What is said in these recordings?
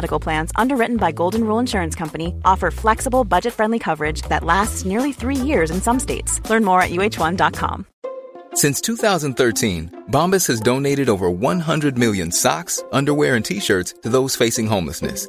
Medical Plans, underwritten by Golden Rule Insurance Company, offer flexible, budget-friendly coverage that lasts nearly three years in some states. Learn more at uh1.com. Since 2013, Bombas has donated over 100 million socks, underwear, and t-shirts to those facing homelessness.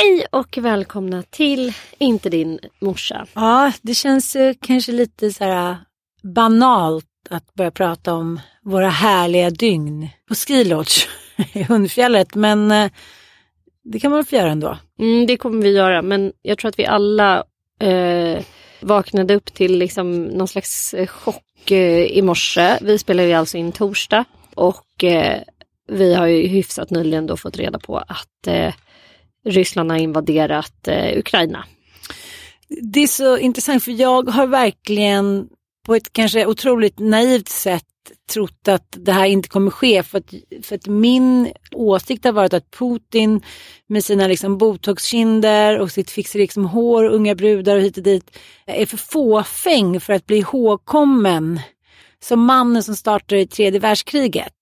Hej och välkomna till Inte din morsa. Ja, det känns eh, kanske lite så här banalt att börja prata om våra härliga dygn på Ski Lodge i Hundfjället. Men eh, det kan man få göra ändå. Mm, det kommer vi göra men jag tror att vi alla eh, vaknade upp till liksom någon slags eh, chock eh, i morse. Vi spelar ju alltså in torsdag och eh, vi har ju hyfsat nyligen då fått reda på att eh, Ryssland har invaderat eh, Ukraina. Det är så intressant för jag har verkligen på ett kanske otroligt naivt sätt trott att det här inte kommer ske. För att, för att min åsikt har varit att Putin med sina liksom botoxkinder och sitt fixar liksom hår, unga brudar och hit och dit är för fåfäng för att bli ihågkommen som mannen som startade tredje världskriget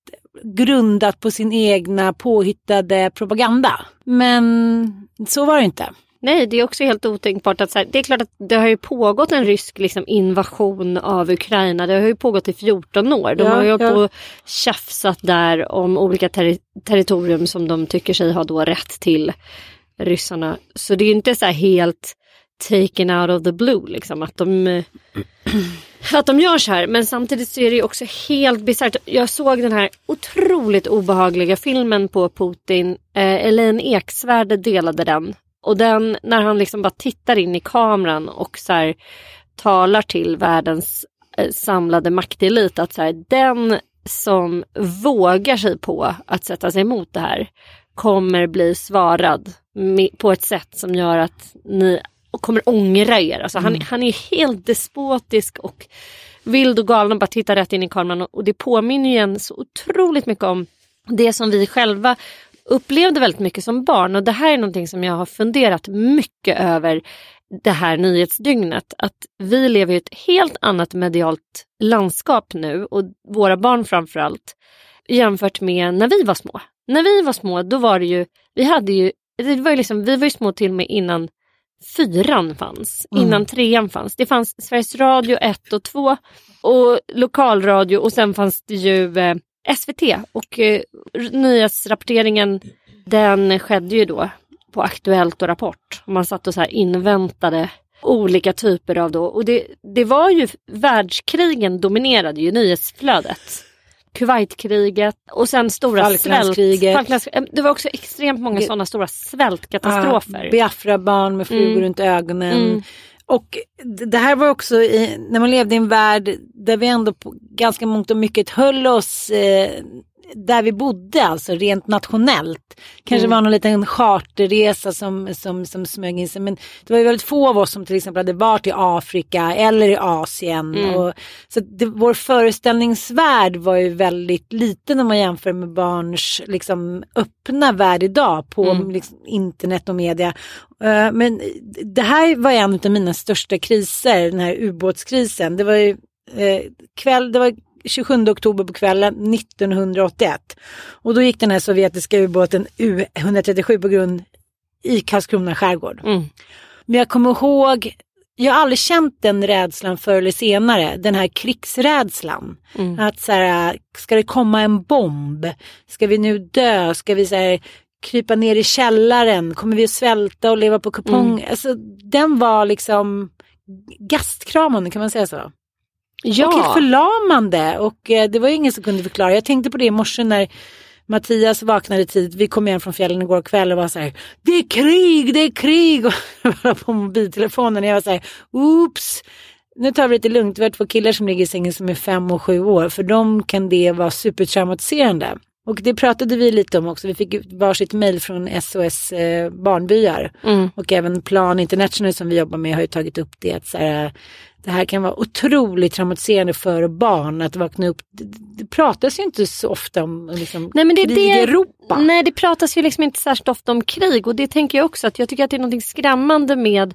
grundat på sin egna påhittade propaganda. Men så var det inte. Nej, det är också helt otänkbart att så här, det är klart att det har ju pågått en rysk liksom, invasion av Ukraina. Det har ju pågått i 14 år. De Ja, har ju ja. på och tjafsat där om olika ter- territorium som de tycker sig ha då rätt till ryssarna. Så det är ju inte så här helt taken out of the blue liksom att de eh, att de gör så här. Men samtidigt så är det ju också helt bisarrt. Jag såg den här otroligt obehagliga filmen på Putin. Eh, Elaine Eksvärd delade den. Och den när han liksom bara tittar in i kameran och så här, talar till världens eh, samlade maktelit. Att så här, den som vågar sig på att sätta sig emot det här kommer bli svarad med, på ett sätt som gör att ni kommer ångra er. Alltså han, han är helt despotisk och vild och galen och bara tittar rätt in i kameran. Och det påminner ju igen så otroligt mycket om det som vi själva upplevde väldigt mycket som barn. Och det här är någonting som jag har funderat mycket över det här nyhetsdygnet. Att vi lever i ett helt annat medialt landskap nu och våra barn framförallt jämfört med när vi var små. När vi var små då var det ju, vi hade ju, det var ju liksom, vi var ju små till och med innan fyran fanns, innan trean fanns. Det fanns Sveriges Radio 1 och 2 och lokalradio och sen fanns det ju eh, SVT och eh, nyhetsrapporteringen den skedde ju då på Aktuellt och Rapport. Man satt och så här inväntade olika typer av då och det, det var ju världskrigen dominerade ju nyhetsflödet. Kuwaitkriget och sen stora Falklandskriget. svält. Falklandskriget. Det var också extremt många sådana stora svältkatastrofer. Ja, Biafra-barn med flugor Mm. runt ögonen. Mm. Och det här var också i, när man levde i en värld där vi ändå på ganska mångt och mycket höll oss eh, där vi bodde, alltså rent nationellt. Kanske Mm. var någon liten charterresa som, som, som smög in sig. Men det var ju väldigt få av oss som till exempel hade varit i Afrika eller i Asien. Mm. Och, så det, vår föreställningsvärld var ju väldigt liten om man jämför med barns liksom, öppna värld idag på Mm. liksom, internet och media. Eh, men det här var en av mina största kriser, den här ubåtskrisen. Det var ju eh, kväll, det var 27 oktober på kvällen 1981. Och då gick den här sovjetiska ubåten U137 på grund i Karlskrona skärgård. Mm. Men jag kommer ihåg, jag har aldrig känt den rädslan förr eller senare, den här krigsrädslan. Mm. Att så här, ska det komma en bomb? Ska vi nu dö? Ska vi så här, krypa ner i källaren? Kommer vi att svälta och leva på kupong? Mm. Alltså, den var liksom gastkramande, kan man säga så? Och helt Ja, förlamande och eh, det var ju ingen som kunde förklara. Jag tänkte på det i morse när Mattias vaknade tidigt. Vi kom hem från fjällen igår kväll och var så här. Det är krig, det är krig. Och jag på mobiltelefonen och jag var så här. Oops. Nu tar vi det lite lugnt. Vi har två killar som ligger i sängen som är fem och sju år. För dem kan det vara supertraumatiserande. Och det pratade vi lite om också. Vi fick varsitt mejl från SOS eh, barnbyar. Mm. Och även Plan International som vi jobbar med har ju tagit upp det. Att så här, det här kan vara otroligt traumatiserande för barn att vakna upp. Det, det pratas ju inte så ofta om liksom, Nej, men det krig i Europa. Nej det pratas ju liksom inte särskilt ofta om krig och det tänker jag också att jag tycker att det är något skrämmande med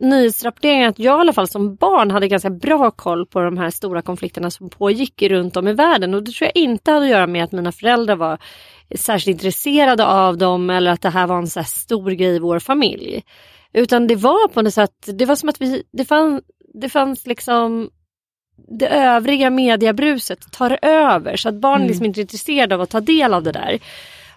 nyhetsrapporteringen att jag i alla fall som barn hade ganska bra koll på de här stora konflikterna som pågick runt om i världen och det tror jag inte hade att göra med att mina föräldrar var särskilt intresserade av dem eller att det här var en så stor grej i vår familj. Utan det var på något sätt, det var som att vi, det, fann, det fanns liksom det övriga mediebruset tar över så att barn liksom inte är intresserade av att ta del av det där.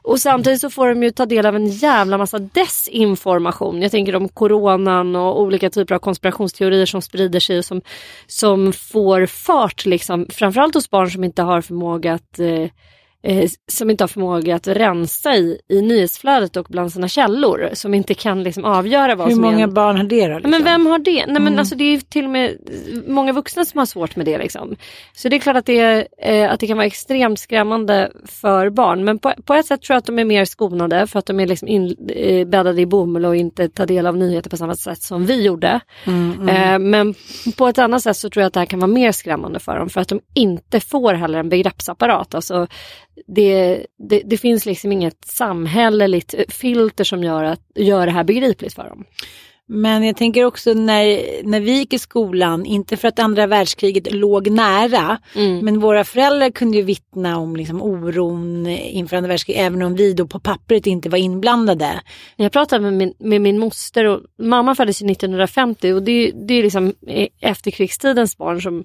Och samtidigt så får de ju ta del av en jävla massa desinformation. Jag tänker om coronan och olika typer av konspirationsteorier som sprider sig och som, som får fart liksom. Framförallt hos barn som inte har förmåga att eh, eh, som inte har förmåga att rensa i, i nyhetsflödet och bland sina källor. Som inte kan liksom avgöra vad Hur som är många en... barn har det då? Liksom? Men vem har det? Nej, men alltså, det är till och med många vuxna som har svårt med det. Liksom. Så det är klart att det, eh, att det kan vara extremt skrämmande för barn. Men på, på ett sätt tror jag att de är mer skonade för att de är liksom in, eh, i bomull och inte tar del av nyheter på samma sätt som vi gjorde. Eh, men på ett annat sätt så tror jag att det här kan vara mer skrämmande för dem för att de inte får heller en begreppsapparat. Alltså, det, det, det finns liksom inget samhälleligt filter som gör, att, gör det här begripligt för dem. Men jag tänker också när, när vi gick i skolan, inte för att andra världskriget låg nära, Mm. men våra föräldrar kunde ju vittna om liksom oron inför andra världskriget, även om vi då på pappret inte var inblandade. Jag pratade med min, med min moster och mamma föddes ju 1950 och det, är- det är liksom efterkrigstidens barn som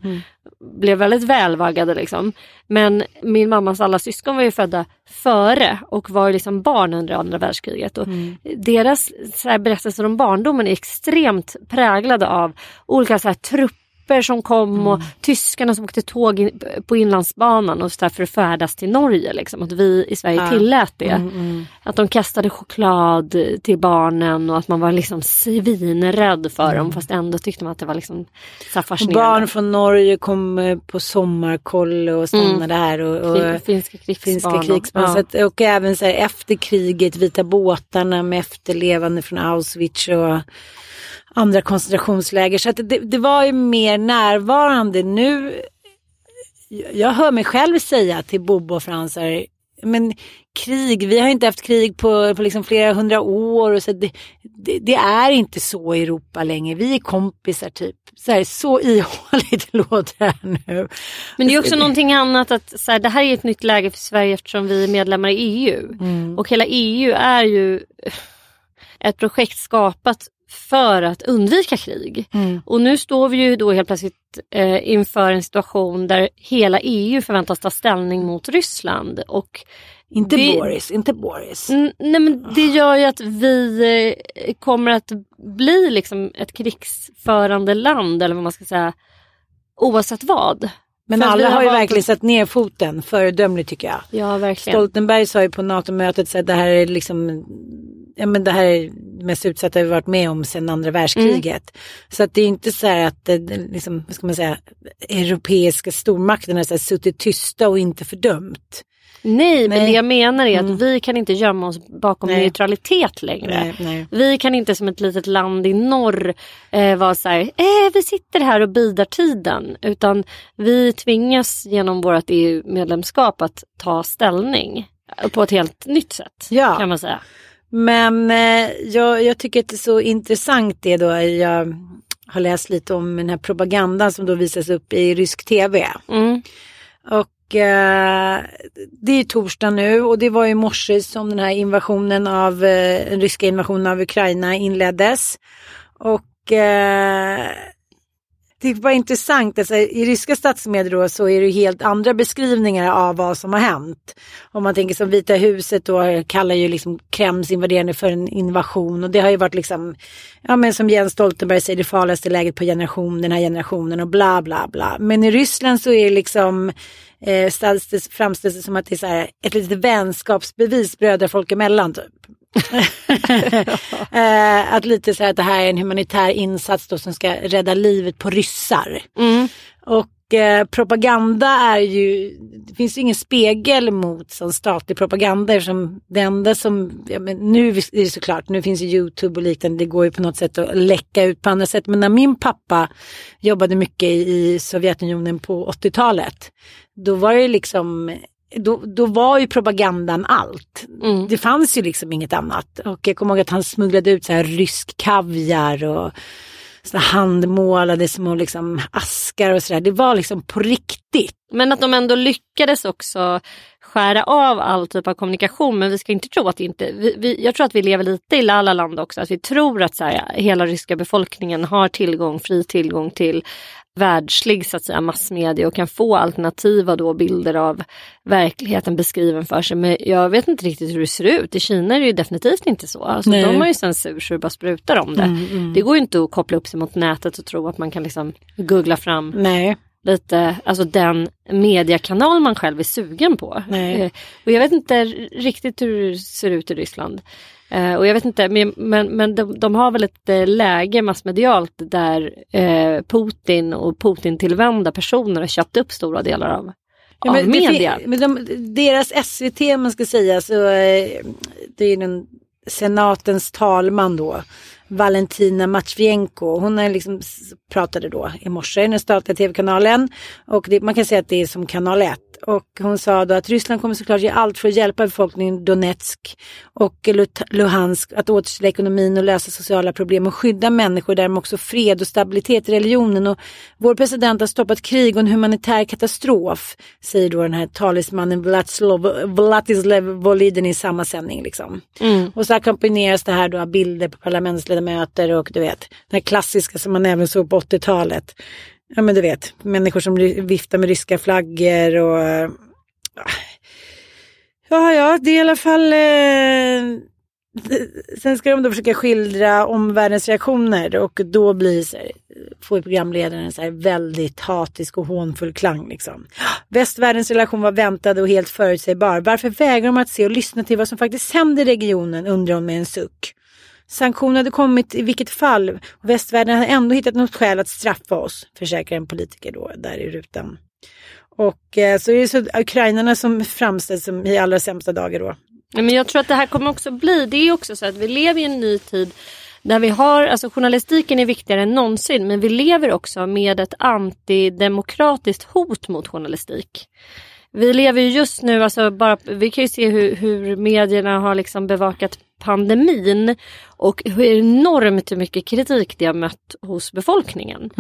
blev väldigt välvaggade liksom. Men min mammas alla syskon var ju födda före och var ju liksom barn under andra världskriget. Och Deras så här, berättelser om barndomen är extremt präglade av olika så här, trupper som kom och tyskarna som åkte tåg in, på inlandsbanan och så där för att färdas till Norge. Liksom. Att vi i Sverige tillät det. Att de kastade choklad till barnen och att man var liksom svinrädd för dem fast ändå tyckte man att det var liksom så Och fascinerande. barn från Norge kom eh, på sommarkoll och stannade här. Och, och, Krig- finska krigsbarn. finska. Ja. Och även så här, efter kriget, vita båtarna med efterlevande från Auschwitz och andra koncentrationsläger. Så det, det var ju mer närvarande. Nu, jag hör mig själv säga till Bobo och Frans här, men krig, vi har inte haft krig på, på liksom flera hundra år. Och så det, det, det är inte så i Europa längre. Vi är kompisar typ. Så, här, så ihåligt låter det här nu. Men det är också någonting annat att så här, det här är ett nytt läge för Sverige eftersom vi är medlemmar i EU. Och hela EU är ju ett projekt skapat för att undvika krig. Och nu står vi ju då helt plötsligt eh, inför en situation där hela EU förväntas ta ställning mot Ryssland. Och Inte det- Boris, inte Boris. N- Nej men det gör ju att vi eh, kommer att bli liksom ett krigsförande land eller vad man ska säga. Oavsett vad. Men alla vi har ju verkligen att- satt ner foten, föredömligt tycker jag. Ja verkligen. Stoltenberg sa ju på NATO-mötet så att det här är liksom, ja men det här är det mest utsatta vi varit med om sedan andra världskriget. Så att det är inte så här att det liksom, vad ska man säga, europeiska stormakterna har suttit tysta och inte fördömt. Nej, men Nej. det jag menar är att Mm. vi kan inte gömma oss bakom Nej. neutralitet längre. Nej. Vi kan inte som ett litet land i norr eh, vara så här, eh, vi sitter här och bidar tiden. Utan vi tvingas genom vårt EU-medlemskap att ta ställning på ett helt nytt sätt. Ja. Kan man säga. Men eh, jag, jag tycker att det är så intressant det då. Jag har läst lite om den här propagandan som då visas upp i rysk tv. Mm. Och eh, det är torsdag nu och det var i morse som den här invasionen av, eh, den ryska invasionen av Ukraina inleddes. Och eh, det var intressant, alltså, i ryska statsmedier då så är det helt andra beskrivningar av vad som har hänt. Om man tänker som Vita huset då kallar ju liksom Kremls invaderande för en invasion och det har ju varit liksom, ja men som Jens Stoltenberg säger, det farligaste läget på generation, den här generationen och bla bla bla. Men i Ryssland så är det liksom eh, ställs det, framställs det som att det är så här, ett litet vänskapsbevis brödrafolk emellan typ. eh, att lite så här att det här är en humanitär insats då som ska rädda livet på ryssar. Mm. Och eh, propaganda är ju, det finns ju ingen spegel mot sån statlig propaganda eftersom det enda som, ja, men nu är det såklart, nu finns ju YouTube och liknande, det går ju på något sätt att läcka ut på andra sätt. Men när min pappa jobbade mycket i Sovjetunionen på 80-talet, då var det liksom då, då var ju propagandan allt. Mm. Det fanns ju liksom inget annat. Och jag kommer ihåg att han smugglade ut så här rysk kaviar och såna handmålade små liksom askar och sådär. Det var liksom på riktigt. Men att de ändå lyckades också skära av all typ av kommunikation. Men vi ska inte tro att det inte... Vi, vi, jag tror att vi lever lite i La La Land också. Att vi tror att så här, hela ryska befolkningen har tillgång, fri tillgång till världslig så att säga, massmedia och kan få alternativa då bilder av verkligheten beskriven för sig. Men jag vet inte riktigt hur det ser ut. I Kina är det ju definitivt inte så. Alltså, Nej. de har ju censur så det bara sprutar om det. Mm, Det går ju inte att koppla upp sig mot nätet och tro att man kan liksom googla fram Nej. lite, alltså den mediakanal man själv är sugen på. Nej. Eh, Och jag vet inte riktigt hur det ser ut i Ryssland. Eh, och jag vet inte, men, men, men de, de har väl ett eh, läge massmedialt där eh, Putin och Putin-tillvända personer har köpt upp stora delar av, Ja, men media. Men de, deras SVT man ska säga så eh, det är den senatens talman då. Valentina Matvienko. Hon är liksom, pratade då i morse i den statliga tv-kanalen. Och det, man kan säga att det är som kanal 1. Och hon sa då att Ryssland kommer såklart göra allt för att hjälpa befolkningen i Donetsk och Luhansk att återställa ekonomin och lösa sociala problem och skydda människor, därmed också fred och stabilitet i religionen. Och vår president har stoppat krig och en humanitär katastrof, säger då den här talesmannen Vladislav, Vladislav Volodin i samma sändning. Liksom. Och så ackompanjeras det här då av bilder på parlamentsledamöter och du vet, den här klassiska som man även såg på 80-talet. Ja men du vet, människor som viftar med ryska flaggor och Ja, ja, det är i alla fall eh, Sen ska de då försöka skildra omvärldens reaktioner och då blir så här, får ju programledaren så här väldigt hatisk och hånfull klang. Liksom. Västvärldens relation var väntad och helt förutsägbar. Varför vägrar de att se och lyssna till vad som faktiskt händer i regionen, undrar hon med en suck. Sanktioner hade kommit i vilket fall och västvärlden hade ändå hittat något skäl att straffa oss, försäkrar en politiker då där i rutan. Och eh, så är det så ukrainarna som framställs som i allra sämsta dagar då. Ja, Men jag tror att det här kommer också bli, det är också så att vi lever i en ny tid där vi har, alltså journalistiken är viktigare än någonsin men vi lever också med ett antidemokratiskt hot mot journalistik. Vi lever ju just nu, alltså bara, vi kan ju se hur, hur medierna har liksom bevakat pandemin och hur enormt mycket kritik det har mött hos befolkningen.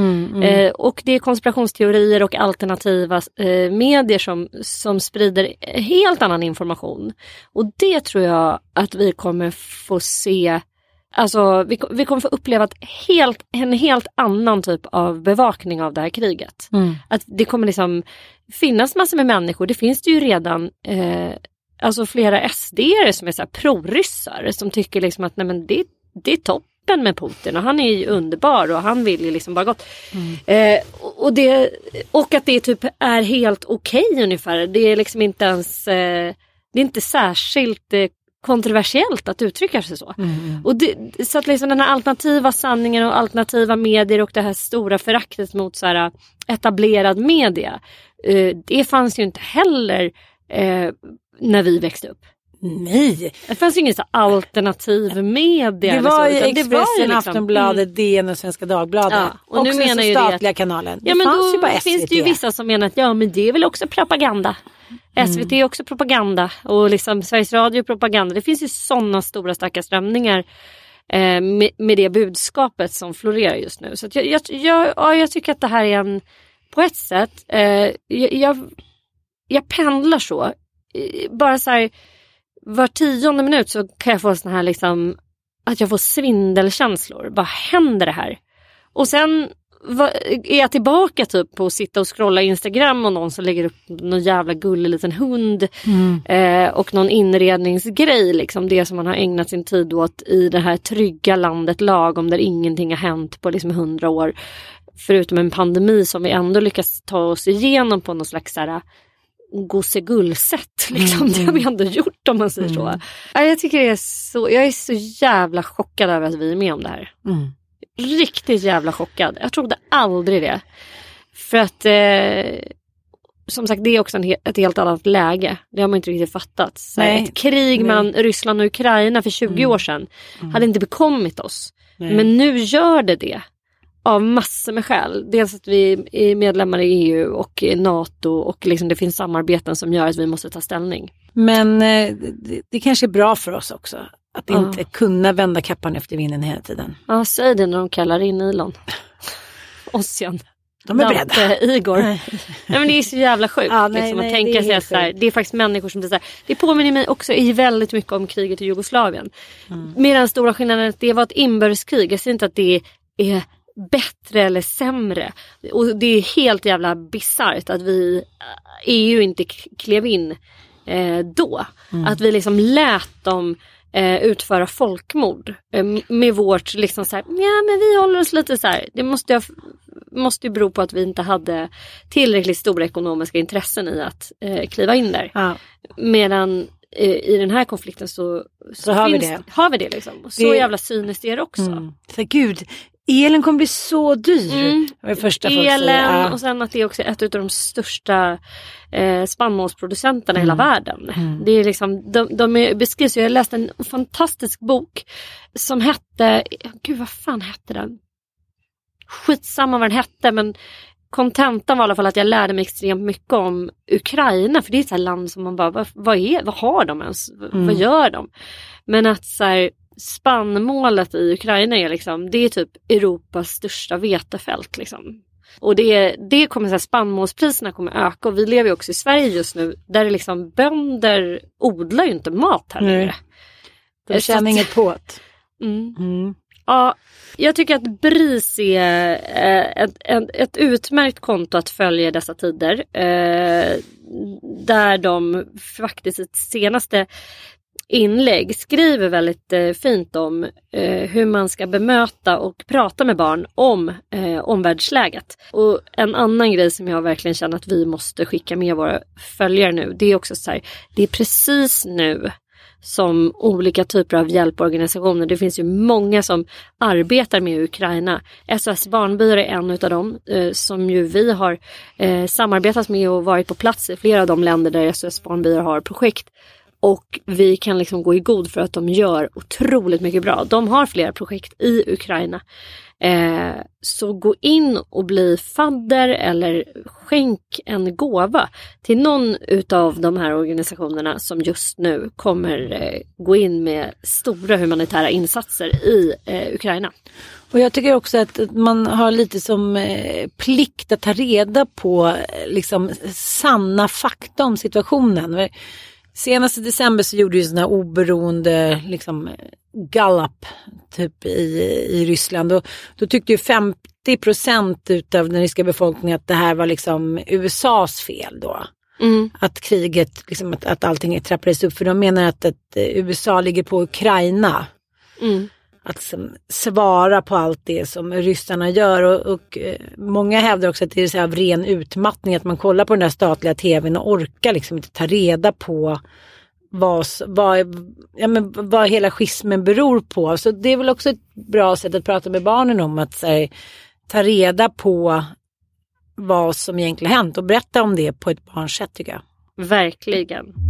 Eh, och det är konspirationsteorier och alternativa eh, medier som, som sprider helt annan information. Och det tror jag att vi kommer få se Alltså vi, vi kommer få uppleva ett helt, en helt annan typ av bevakning av det här kriget. Att det kommer liksom finnas massor med människor, det finns det ju redan, eh, alltså flera sd som är så här proryssar som tycker liksom att nej men det, det är toppen med Putin och han är ju underbar och han vill ju liksom bara gott. Eh, och, det, och att det typ är helt okej ungefär, det är liksom inte ens, eh, det är inte särskilt eh, kontroversiellt att uttrycka sig så. Och det, så att liksom den här alternativa sanningen och alternativa medier och det här stora föraktet mot så här etablerad media. Eh, det fanns ju inte heller eh, när vi växte upp. Nej, Det fanns ju ingen så alternativ media. det var ju det Expressen, liksom- Aftonbladet, DN och Svenska Dagbladet. Ja, och nu nu menar ju det att- statliga kanalen. Det Ja men fanns då ju bara SVT. finns det ju vissa som menar att ja men det är väl också propaganda. SVT är också propaganda och liksom Sveriges Radio propaganda. Det finns ju sådana stora starka strömningar eh, med, med det budskapet som florerar just nu. Så jag, jag, jag, ja, jag tycker att det här är en, på ett sätt, eh, jag, jag, pendlar så. Bara så här, var tionde minut så kan jag få sån här liksom, att jag får svindelkänslor. Vad händer det här? Och sen är jag tillbaka typ på att sitta och scrolla Instagram och någon som lägger upp någon jävla gullig liten hund. Eh, och någon inredningsgrej, liksom det som man har ägnat sin tid åt i det här trygga landet lagom där ingenting har hänt på liksom hundra år. Förutom en pandemi som vi ändå lyckas ta oss igenom på något slags så här, gosegull-sätt. Liksom. Det har vi ändå gjort om man säger så. Ja, Jag tycker det är så, jag är så jävla chockad över att vi är med om det här. Mm. Riktigt jävla chockad. Jag trodde aldrig det. För att eh, som sagt det är också en, ett helt annat läge. Det har man inte riktigt fattat. Så här, ett krig. Mm. mellan Ryssland och Ukraina för 20 år sedan hade inte bekommit oss. Nej. Men nu gör det det. Av massor med skäl. Dels att vi är medlemmar i EU och i NATO och liksom det finns samarbeten som gör att vi måste ta ställning. Men eh, det, det kanske är bra för oss också. Att Ja. inte kunna vända kappan efter vinden hela tiden. Ja, säg det när de kallar in Elon. Ossian. De är Dante, beredda. Igor. nej. men det är så jävla sjukt. Ja, nej, liksom, nej, att det är tänka sig att så här, det är faktiskt människor som blir så här, Det påminner mig också i väldigt mycket om kriget i Jugoslavien. Mm. Med den stora skillnaden att det var ett inbördeskrig. Jag säger inte att det är bättre eller sämre. Och det är helt jävla bisarrt att vi eh, EU inte klev in eh, då. Mm. Att vi liksom lät dem eh, utföra folkmord eh, med vårt liksom så här, ja men vi håller oss lite så här, det måste, jag, måste ju bero på att vi inte hade tillräckligt stora ekonomiska intressen i att eh, kliva in där. Ja. Medan eh, i den här konflikten så, Så har vi finns, det. Har vi det liksom. Så Det- jävla cyniskt är det också. Mm. Så, gud, elen kommer bli så dyr. Mm. Det första Elen säger. Ja. och sen att det är också ett av de största eh, spannmålsproducenterna i hela Mm. världen. Det är liksom, de, de är, beskrivs, jag läste en fantastisk bok som hette, gud vad fan hette den? Skitsamma vad den hette men kontentan var i alla fall att jag lärde mig extremt mycket om Ukraina för det är ett land som man bara, vad, vad, är, vad har de ens? Mm. Vad gör de? Men att så här, spannmålet i Ukraina är liksom, det är typ Europas största vetefält liksom. Och det, det kommer så här, spannmålspriserna kommer öka och vi lever ju också i Sverige just nu där det liksom bönder odlar ju inte mat här längre. De tjänar inget på det. Mm. Mm. Ja, jag tycker att BRIS är eh, ett, ett, ett utmärkt konto att följa i dessa tider. Eh, där de faktiskt i senaste inlägg skriver väldigt eh, fint om eh, hur man ska bemöta och prata med barn om eh, omvärldsläget. Och en annan grej som jag verkligen känner att vi måste skicka med våra följare nu, det är också så här, det är precis nu som olika typer av hjälporganisationer. Det finns ju många som arbetar med Ukraina. SOS Barnbyar är en av dem eh, som ju vi har eh, samarbetat med och varit på plats i flera av de länder där SOS Barnbyar har projekt. Och vi kan liksom gå i god för att de gör otroligt mycket bra. De har flera projekt i Ukraina. Eh, så gå in och bli fadder eller skänk en gåva till någon utav de här organisationerna som just nu kommer eh, gå in med stora humanitära insatser i eh, Ukraina. Och jag tycker också att man har lite som eh, plikt att ta reda på eh, liksom sanna fakta om situationen. Senast i december så gjorde ju sådana här oberoende liksom Gallup typ i, i Ryssland och då tyckte ju 50 procent utav den ryska befolkningen att det här var liksom USAs fel då. Mm. Att kriget, liksom att, att allting trappades upp för de menar att, att USA ligger på Ukraina Mm att svara på allt det som ryssarna gör och, och eh, många hävdar också att det är så här av ren utmattning att man kollar på den där statliga tvn och orkar liksom inte ta reda på vad, vad, ja, men vad hela schismen beror på. Så det är väl också ett bra sätt att prata med barnen om att här, ta reda på vad som egentligen hänt och berätta om det på ett barns sätt tycker jag. Verkligen.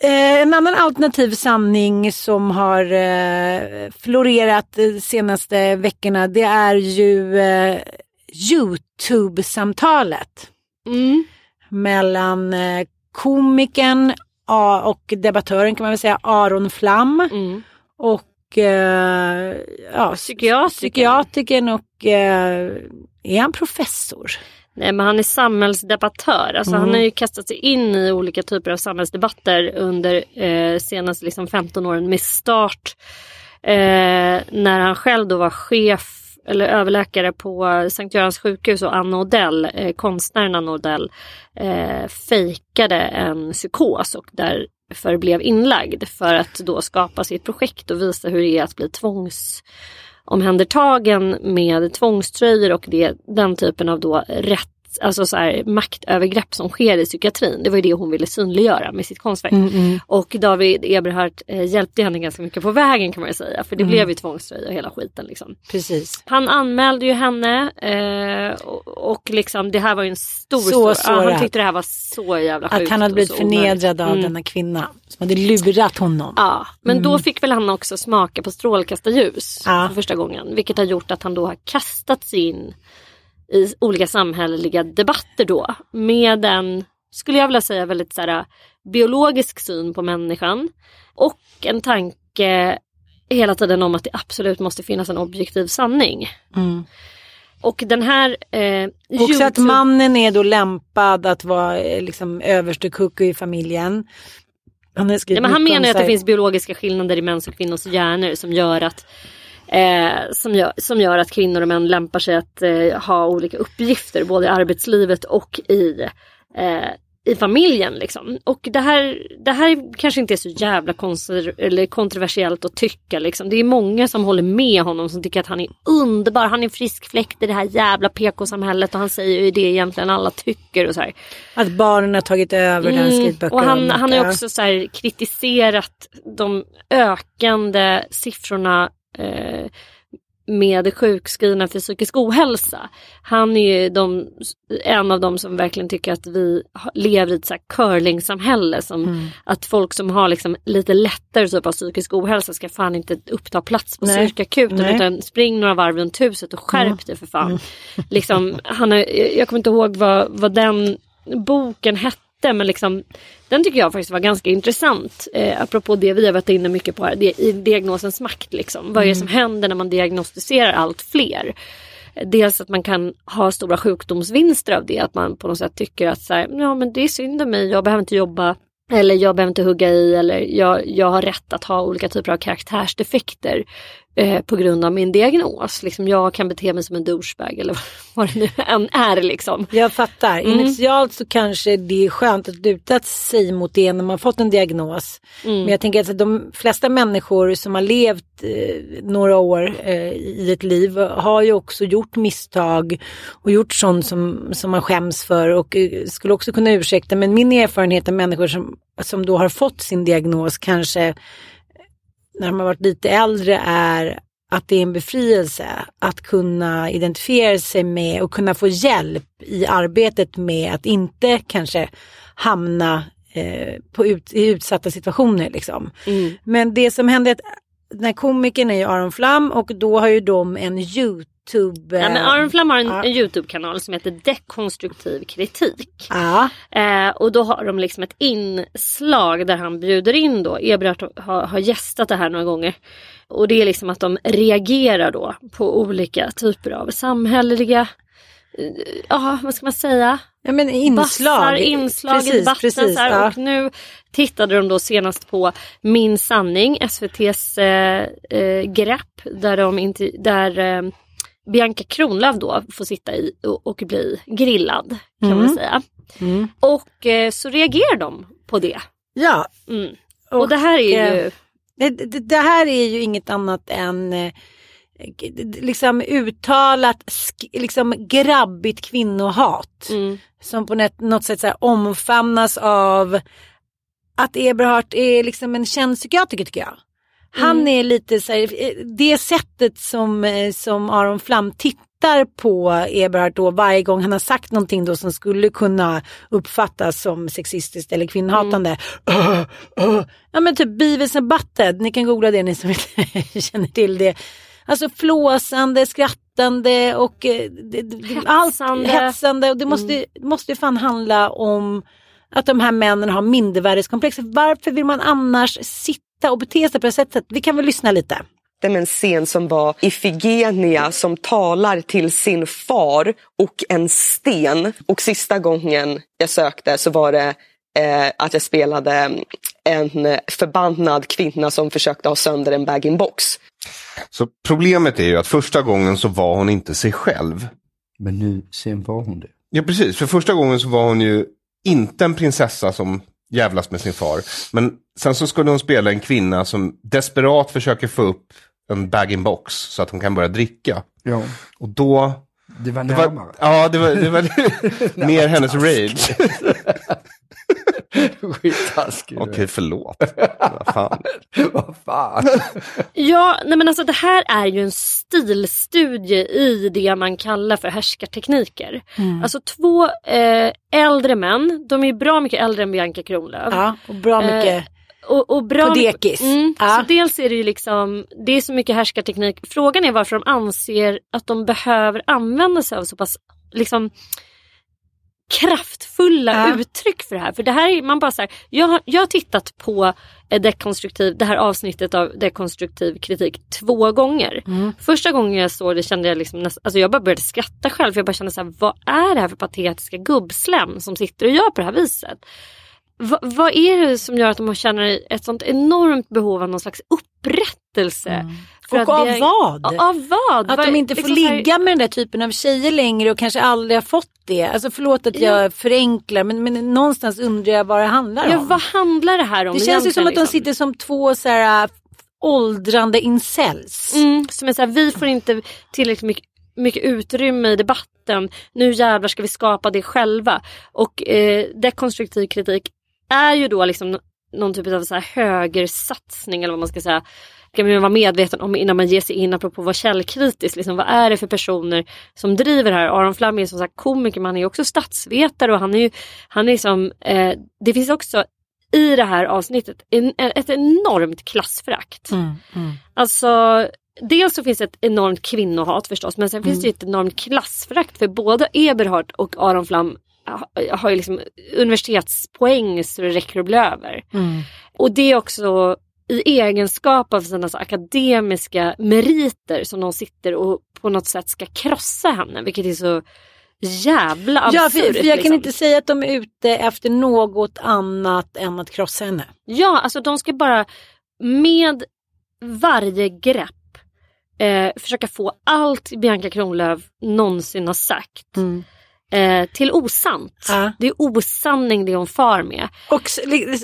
Eh, en annan alternativ sanning som har eh, florerat de senaste veckorna det är ju eh, Youtube-samtalet. Mm. Mellan eh, komikern och debattören kan man väl säga Aron Flam Mm. och eh, ja, Psykiatriker. psykiatrikern och eh, är han professor? Nej men han är samhällsdebattör. Alltså Mm. han har ju kastat sig in i olika typer av samhällsdebatter under eh, senaste liksom 15 åren med start eh, när han själv då var chef eller överläkare på Sankt Görans sjukhus och Anna Odell, eh, konstnären Anna Odell, eh, fejkade en psykos och därför blev inlagd för att då skapa sitt projekt och visa hur det är att bli tvångs omhändertagen med tvångströjor och det, den typen av då rätt, alltså så här, maktövergrepp som sker i psykiatrin. Det var ju det hon ville synliggöra med sitt konstverk. Och David Eberhardt eh, hjälpte henne ganska mycket på vägen kan man säga. För det blev ju tvångströja och hela skiten. Liksom. Precis. Han anmälde ju henne eh, och, och liksom, det här var ju en stor, Så stor ja, sårad. Han tyckte det här var så jävla sjukt. Att han hade blivit så förnedrad av Mm. denna kvinna som hade lurat honom. Ja, men då fick väl han också smaka på strålkastarljus Ja. för första gången. Vilket har gjort att han då har kastats in i olika samhälleliga debatter då. Med en, skulle jag vilja säga, väldigt så här, biologisk syn på människan. Och en tanke hela tiden om att det absolut måste finnas en objektiv sanning. Mm. Och den här... Eh, Också att mannen är då lämpad att vara eh, liksom överste i familjen. Han, Ja, men han menar ju att det finns biologiska skillnader i mäns och kvinnors hjärnor som gör att eh, som, gör, som gör att kvinnor och män lämpar sig att eh, ha olika uppgifter både i arbetslivet och i, eh, i familjen. Liksom. Och det här, det här kanske inte är så jävla konser- eller kontroversiellt att tycka. Liksom. Det är många som håller med honom som tycker att han är underbar. Han är frisk fläkt i det här jävla PK-samhället och han säger ju det egentligen alla tycker. och så här. Att barnen har tagit över den Mm, skrivböcker och han, han har också så kritiserat de ökande siffrorna eh, med sjukskrivna för psykisk ohälsa. Han är ju de, en av dem som verkligen tycker att vi lever i ett så här curlingsamhälle. Som Mm. Att folk som har liksom lite lättare typ av psykisk ohälsa ska fan inte uppta plats på psykakuten utan spring några varv runt huset och skärp dig för fan. Liksom, han har, jag kommer inte ihåg vad, vad den boken hette men liksom, den tycker jag faktiskt var ganska intressant. Eh, apropå det vi har varit inne mycket på här, det, i diagnosens makt. Liksom. Vad är det som händer när man diagnostiserar allt fler? dels att man kan ha stora sjukdomsvinster av det. Att man på något sätt tycker att så här, ja men det är synd om mig, jag behöver inte jobba eller jag behöver inte hugga i eller jag, jag har rätt att ha olika typer av karaktärsdefekter eh, på grund av min diagnos. Liksom jag kan bete mig som en douchebag eller vad det nu än är liksom. Jag fattar. Mm. Initialt så kanske det är skönt att luta sig mot det när man fått en diagnos. Mm. Men jag tänker att de flesta människor som har levt eh, några år eh, i ett liv har ju också gjort misstag och gjort sånt som, som man skäms för och eh, skulle också kunna ursäkta. Men min erfarenhet av människor som, som då har fått sin diagnos kanske när har varit lite äldre är att det är en befrielse att kunna identifiera sig med och kunna få hjälp i arbetet med att inte kanske hamna eh, på ut, i utsatta situationer. Liksom. Mm. Men det som hände, den här komikern är ju Aron Flam och då har ju de en YouTube... Ja, men Aron Flam har en, ja. en Youtube-kanal som heter Dekonstruktiv kritik. Ja, Eh, och då har de liksom ett inslag där han bjuder in då, Eberhard har, har gästat det här några gånger. Och det är liksom att de reagerar då på olika typer av samhälleliga, eh, ja vad ska man säga, ja men inslag. Bassar, inslag i debatten. här. ja. Och nu tittade de då senast på Min sanning, SVTs eh, eh, grepp där, de inte, där eh, Bianca Kronlöf då får sitta i och, och bli grillad kan man säga. Mm. Och eh, så reagerar de på det. ja. Mm. Och, det här är ju... eh, Det, det, här är ju inget annat än eh, liksom uttalat liksom grabbigt kvinnohat. Mm. Som på något, sätt så omfamnas av att Eberhard är liksom en känd psykiatriker tycker jag. Han Mm. är lite så här, eh, det sättet som, eh, som Aron Flam tittar på Eberhard då varje gång han har sagt någonting då som skulle kunna uppfattas som sexistiskt eller kvinnohatande. Mm. Öh. Ja men typ Beavis and Butthead, ni kan googla det ni som inte känner till det. Alltså flåsande, skrattande och eh, det, det, allt Hetsande. hetsande. Och det måste, måste ju fan handla om att de här männen har mindervärdeskomplex. Varför vill man annars sitta och bete sig på det sättet? Vi kan väl lyssna lite. Det med en scen som var Ifigenia som talar till sin far och en sten. Och sista gången jag sökte så var det eh, att jag spelade en förbannad kvinna som försökte ha sönder en bag-in-box. Så problemet är ju att första gången så var hon inte sig själv. Men nu, sen var hon det. Ja precis, för första gången så var hon ju inte en prinsessa som jävlas med sin far. Men sen så skulle hon spela en kvinna som desperat försöker få upp en bag-in-box så att hon kan börja dricka. Ja, Och då... det var Det närmare. var, ja, det var, det var mer hennes rage. Skittaskig. Okej, förlåt. Vad fan. Vad fan. Ja, nej men alltså det här är ju en stilstudie i det man kallar för härskartekniker. Alltså två eh, äldre män, de är bra mycket äldre än Bianca Kronlöf. Ja, och bra Eh, mycket. Och, och bra På dekis. Mm, Ja. Så dels är det ju liksom, det är så mycket härskarteknik. Frågan är varför de anser att de behöver använda sig av så pass liksom kraftfulla Ja. uttryck för det här. För det här är man bara så här, jag, jag har tittat på eh, dekonstruktiv, det här avsnittet av dekonstruktiv kritik två gånger. Mm. Första gången jag såg det kände jag liksom nästan, alltså jag bara började skratta själv för jag bara kände så här, vad är det här för patetiska gubbslem som sitter och gör på det här viset? Va, vad är det som gör att de känner ett sånt enormt behov av någon slags upprättelse? För. Och av är- vad? Ja, Av vad? Att Vad- de inte får liksom här- ligga med den där typen av tjejer längre och kanske aldrig har fått det. Alltså förlåt att jag förenklar men, men någonstans undrar jag vad det handlar Ja, om. vad handlar det här om det känns ju som att de liksom? sitter som två så här äh, åldrande incels. Mm, som är så här, vi får inte tillräckligt mycket, mycket utrymme i debatten. Nu jävlar ska vi skapa det själva. Och eh, dekonstruktiv kritik är ju då liksom någon typ av så här högersatsning eller vad man ska säga. Ska man vara medveten om innan man ger sig in apropå att vara källkritisk. Liksom, vad är det för personer som driver det här? Aron Flam är som sagt komiker men han är också statsvetare och han är ju, han är liksom, eh, det finns också i det här avsnittet en, ett enormt klassförakt. Mm, mm. Alltså dels så finns det ett enormt kvinnohat förstås men sen finns det ett enormt klassförakt för både Eberhard och Aron Flam har ju liksom universitetspoäng så det räcker och blir över. Mm. Och det är också i egenskap av sina så akademiska meriter som de sitter och på något sätt ska krossa henne. Vilket är så jävla absurt. Ja, för, för jag kan liksom. inte säga att de är ute efter något annat än att krossa henne. Ja, alltså de ska bara med varje grepp eh, försöka få allt Bianca Kronlöf någonsin har sagt eh, till osant. Ja. Det är osanning det hon far med. Och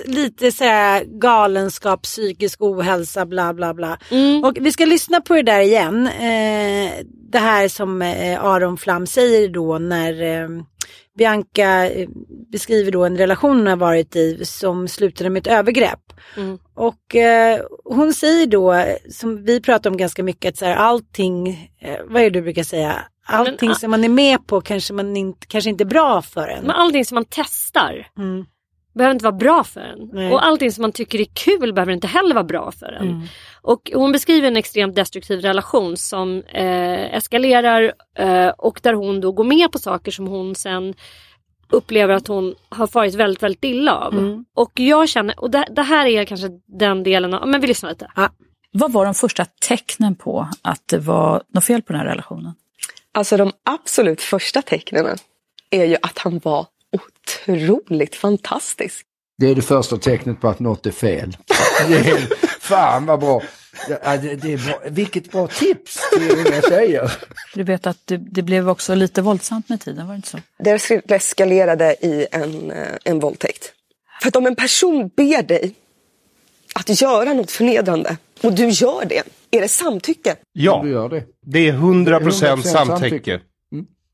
lite så här galenskap, psykisk ohälsa, bla bla bla. Mm. Och vi ska lyssna på det där igen. Eh, det här som eh, Aron Flam säger då när eh, Bianca eh, beskriver då en relation hon har varit i som slutade med ett övergrepp. Mm. Och eh, hon säger då, som vi pratar om ganska mycket, att så här, allting, eh, vad är det du brukar säga? Allting Men, ah. som man är med på kanske, man inte, kanske inte är bra för en. Men allting som man testar Mm. Behöver inte vara bra för en. Nej. Och allting som man tycker är kul behöver inte heller vara bra för en. Mm. Och hon beskriver en extremt destruktiv relation som eh, eskalerar eh, och där hon då går med på saker som hon sen upplever att hon har farit väldigt, väldigt illa av. Mm. Och jag känner, och det, det här är kanske den delen av, men vi lyssnar lite. Vad var de första tecknen på att det var något fel på den här relationen? Alltså de absolut första tecknen är ju att han var otroligt fantastisk. Det är det första tecknet på att något är fel. Det är, fan vad bra. Ja, det, det är bra. Vilket bra tips till unga tjejer. Du vet att det, det blev också lite våldsamt med tiden, var det inte så? Det eskalerade i en, eh, en våldtäkt. För att om en person ber dig att göra något förnedrande och du gör det, är det samtycke? Ja, Du gör det. det är 100% 100% samtycke. Mm.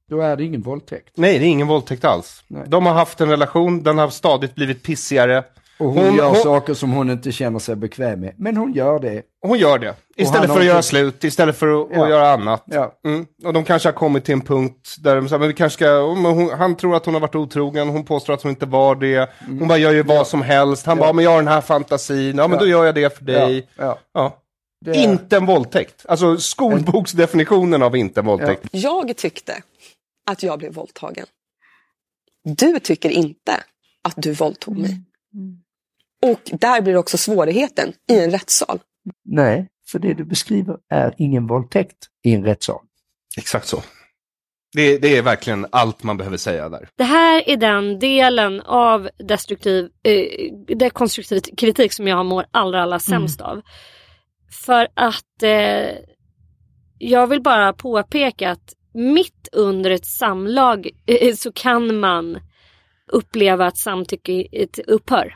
Då är det ingen våldtäkt. Nej, det är ingen våldtäkt alls. Nej. De har haft en relation, den har stadigt blivit pissigare. Och hon, Hon- gör hon- saker som hon inte känner sig bekväm med. Men hon gör det. Hon gör det. Istället för att göra slut, istället för att, Ja. göra annat. Ja. Mm. Och de kanske har kommit till en punkt där de säger, men vi kanske ska, men hon, han tror att hon har varit otrogen, hon påstår att hon inte var det. Hon bara gör ju vad som helst. Han. Ja. bara, men jag har den här fantasin, ja men Ja. då gör jag det för dig. Ja. Ja. Ja. Det är- Inte en våldtäkt. Alltså skolboksdefinitionen av inte en våldtäkt. Jag tyckte att jag blev våldtagen. Du tycker inte att du våldtog mig. Och där blir också svårigheten i en rättssal. Nej, för det du beskriver är ingen våldtäkt i en rättssal. Exakt så. Det, det är verkligen allt man behöver säga där. Det här är den delen av destruktiv, eh, dekonstruktiv kritik som jag mår allra, allra sämst av. För att eh, jag vill bara påpeka att mitt under ett samlag eh, så kan man uppleva att samtycke ett upphör.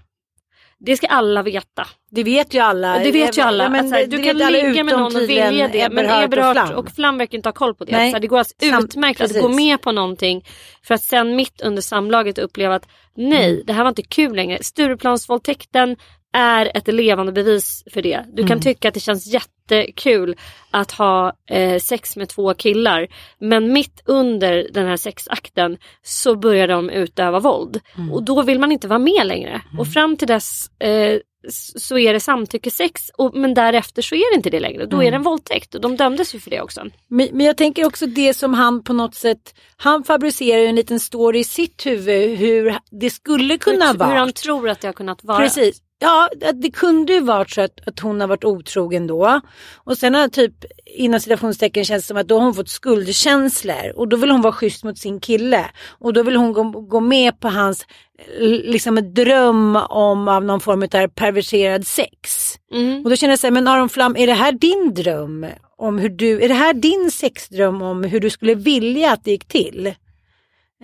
Det ska alla veta. Det vet ju alla. Det vet ju alla. Ja, men att, så här, det- du kan ligga med någon och vilja det. Men Eberhard och och Flam verkar inte ha koll på det. Nej. Så det går alltså utmärkt att precis. gå med på någonting för att sen mitt under samlaget uppleva att nej, Mm. det här var inte kul längre. Stureplansvåldtäkten är ett levande bevis för det. Du kan Mm. tycka att det känns jättekul att ha eh, sex med två killar. Men mitt under den här sexakten så börjar de utöva våld. Mm. Och då vill man inte vara med längre. Och fram till dess eh, så är det samtyckesex. Och, men därefter så är det inte det längre. Då är det en våldtäkt. Och de dömdes ju för det också. Men, men jag tänker också det som han på något sätt, han fabricerar ju en liten story i sitt huvud hur det skulle kunna hur, vara. hur han tror att det har kunnat vara. Precis. Ja, det kunde ju varit så att, att hon har varit otrogen då. Och sen har typ inom citationstecken känns det som att då har hon fått skuldkänslor. Och då vill hon vara schysst mot sin kille. Och då vill hon gå, gå med på hans liksom en dröm om av någon form av perverserad sex. Mm. Och då känner jag så här, men Aron Flam, är det här din dröm? Om hur du, är det här din sexdröm om hur du skulle vilja att det gick till?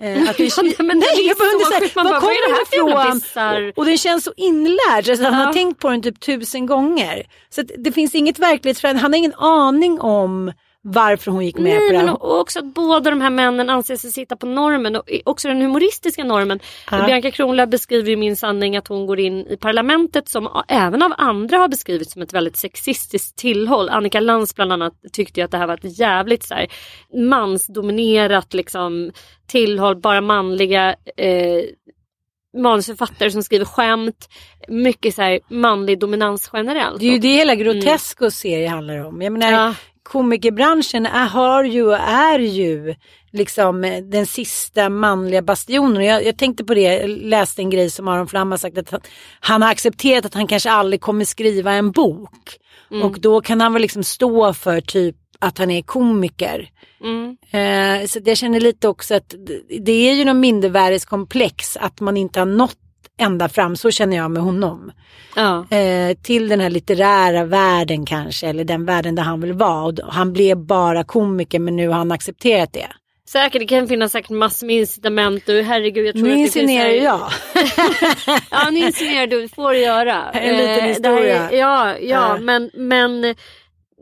Eh, att Ja, men det nej, jag bara undrar vad kommer det här ifrån? Och, och den känns så inlärd, så att han Ja. har tänkt på den typ tusen gånger. Så det finns inget verklighetsfrämmande, han har ingen aning om varför hon gick med Nej, på det men också att båda de här männen anser sig sitta på normen och också den humoristiska normen. Ja. Bianca Kronlöf beskriver i Min sanning att hon går in i parlamentet som även av andra har beskrivits som ett väldigt sexistiskt tillhåll. Annika Lantz bland annat tyckte ju att det här var ett jävligt så här, mansdominerat liksom, tillhåll, bara manliga eh, manusförfattare som skriver skämt. Mycket så här manlig dominans generellt. Det är ju det hela Grotescos serie handlar om. Jag menar, Ja. Komikerbranschen är, har ju och är ju liksom eh, den sista manliga bastionen. Jag, jag tänkte på det, jag läste en grej som Aron Flam har sagt att han, han har accepterat att han kanske aldrig kommer skriva en bok. Mm. Och då kan han väl liksom stå för typ att han är komiker. Mm. Eh, så jag känner lite också att det- det är ju någon mindervärdeskomplex att man inte har nått ända fram. Så känner jag med honom. Ja. Eh, till den här litterära världen kanske. Eller den världen där han vill vara. Och han blev bara komiker men nu har han accepterat det. Säkert, det kan finnas säkert massor med incitament och herregud jag tror Nu att det insinuerar här- jag. Ja, nu insinuerar du, det får du göra. En liten Eh, det här historia. är- ja, ja Ja. men, men,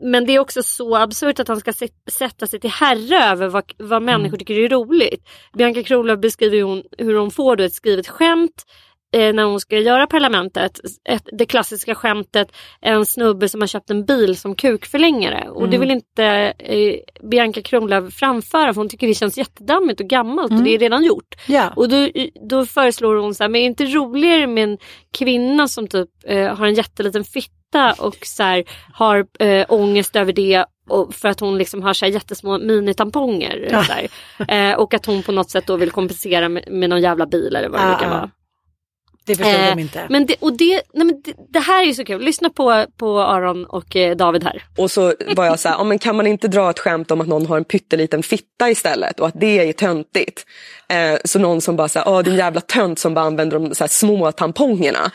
men det är också så absurt att han ska sätta sig till herre över vad, vad människor Mm. tycker är roligt. Bianca Kronlöf beskriver hon, hur hon får då ett skrivet skämt när hon ska göra parlamentet. Ett, det klassiska skämtet, en snubbe som har köpt en bil som kukförlängare. Och det Mm. vill inte eh, Bianca Kronlöf framföra för hon tycker det känns jättedammigt och gammalt och Mm. det är redan gjort. Ja. Och då, då föreslår hon så här, men är det inte roligare med en kvinna som typ eh, har en jätteliten fitta och så här, har eh, ångest över det och för att hon liksom har så här jättesmå minitamponger. Ja. Så. Eh, och att hon på något sätt då vill kompensera med, med någon jävla bil eller vad det nu kan vara. Det förstår Eh, de inte. Men, det, och det, nej men det, det här är ju så kul. Lyssna på, på Aron och eh, David här. Och så var jag så här, men kan man inte dra ett skämt om att någon har en pytteliten fitta istället och att det är töntigt. Eh, så någon som bara säger, åh din jävla tönt som bara använder de så här små tampongerna.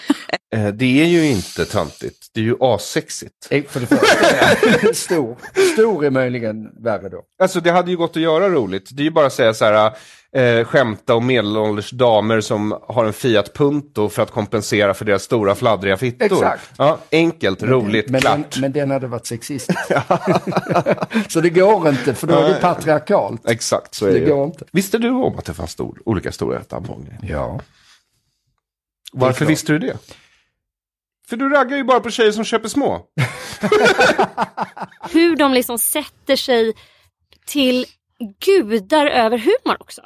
Eh, Det är ju inte töntigt, det är ju assexigt. Eh, För det första, stor. Stor är möjligen värre då. Alltså det hade ju gått att göra roligt. Det är ju bara att säga så här, eh, skämta om medelålders damer som har en Fiat Punto för att kompensera för deras stora fladdriga fittor. Exakt. Ja, enkelt, roligt, men klart. Den, men den hade varit sexistisk. så det går inte, för då är det patriarkalt. Exakt, så är Det det, går inte. Visste du om att det fanns stor, olika stora tamponger? Ja. Varför visste du det? För du raggar ju bara på tjejer som köper små. Hur de liksom sätter sig till gudar över humor också.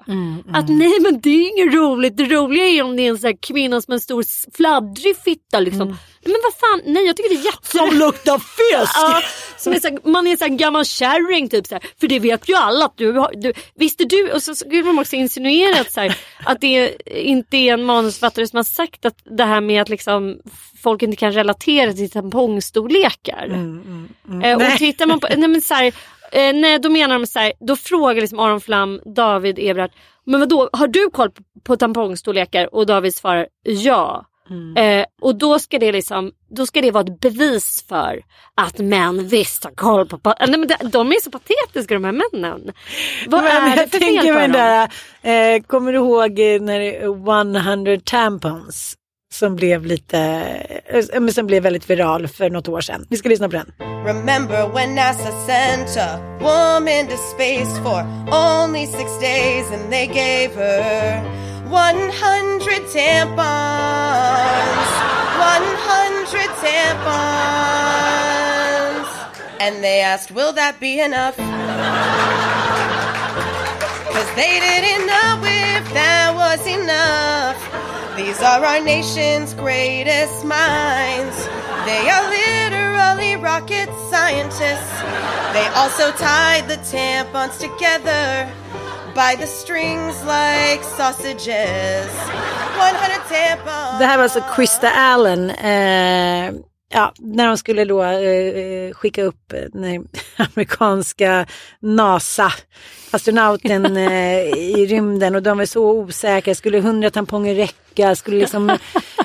Att nej men det är inget roligt, det roliga är om det är en sån kvinna som en stor fladdrig fitta liksom. Men vad fan, nej jag tycker det är jätte... Som luktar fisk! Ja, som är så man är en sån gammal kärring typ så här, För det vet ju alla att du har, du, visste du, och så skulle de också insinuera så här, att det inte är en manusförfattare som har sagt att det här med att liksom folk inte kan relatera till tampongstorlekar. Eh, och Nej. tittar man på, nej men så här, eh, nej då menar de så här, då frågar liksom Aron Flam, David Ebrard, men vadå, har du koll på, på tampongstorlekar? Och David svarar ja. Eh, och då ska det liksom, då ska det vara ett bevis för att män visst har koll på, nej men de, de är så patetiska de här männen. Vad Men är det jag för fel på dem? där, eh, kommer du ihåg eh, när det är 100 tampons? Som blev lite, eh, eh, men som blev väldigt viral för något år sedan. Vi ska lyssna på den. Remember when NASA sent a woman to space for only six days and they gave her 100 tampons. 100 tampons. And they asked, will that be enough? Cause they didn't know if that was enough. These are our nation's greatest minds. They are literally rocket scientists. They also tied the tampons together by the strings like sausages. 100 tampons. Det här var alltså Krista Allen. Eh, ja, när de skulle då eh, skicka upp eh, den amerikanska NASA astronauten eh, i rymden och de var så osäkra. Skulle hundra tamponger räcka? Skulle liksom,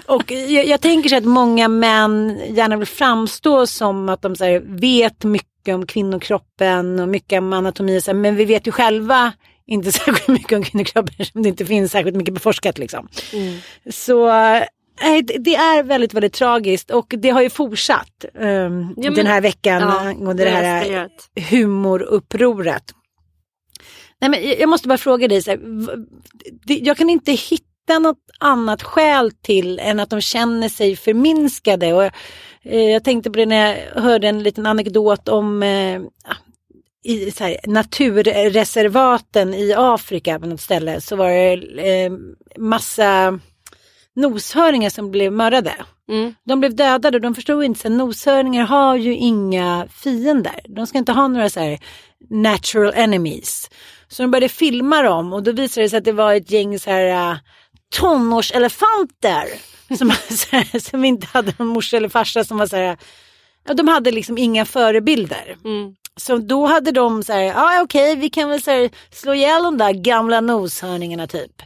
och jag, jag tänker så att många män gärna vill framstå som att de här, vet mycket om kvinnokroppen och mycket om anatomi. Så här, men vi vet ju själva inte särskilt mycket om kvinnokroppen eftersom det inte finns särskilt mycket beforskat. Liksom. Så nej, det- är väldigt, väldigt tragiskt och det har ju fortsatt ehm, Ja, men- den här veckan ja, angående det här humorupproret. Nej, men jag- måste bara fråga dig, så här, jag kan inte hitta något annat skäl till än att de känner sig förminskade. Och, eh, jag tänkte på det när jag hörde en liten anekdot om eh, ah, i så här, naturreservaten i Afrika på något ställe så var det eh, massa noshörningar som blev mördade. Mm. De blev dödade och de förstod inte att noshörningar har ju inga fiender. De ska inte ha några så här natural enemies. Så de började filma dem och då visade det sig att det var ett gäng så här uh, tonårselefanter. Som, här, som inte hade någon morsa eller farsa som var så här, ja, de hade liksom inga förebilder. Mm. Så då hade de så här, ja ah, okej vi kan väl så här, slå ihjäl de där gamla noshörningarna typ.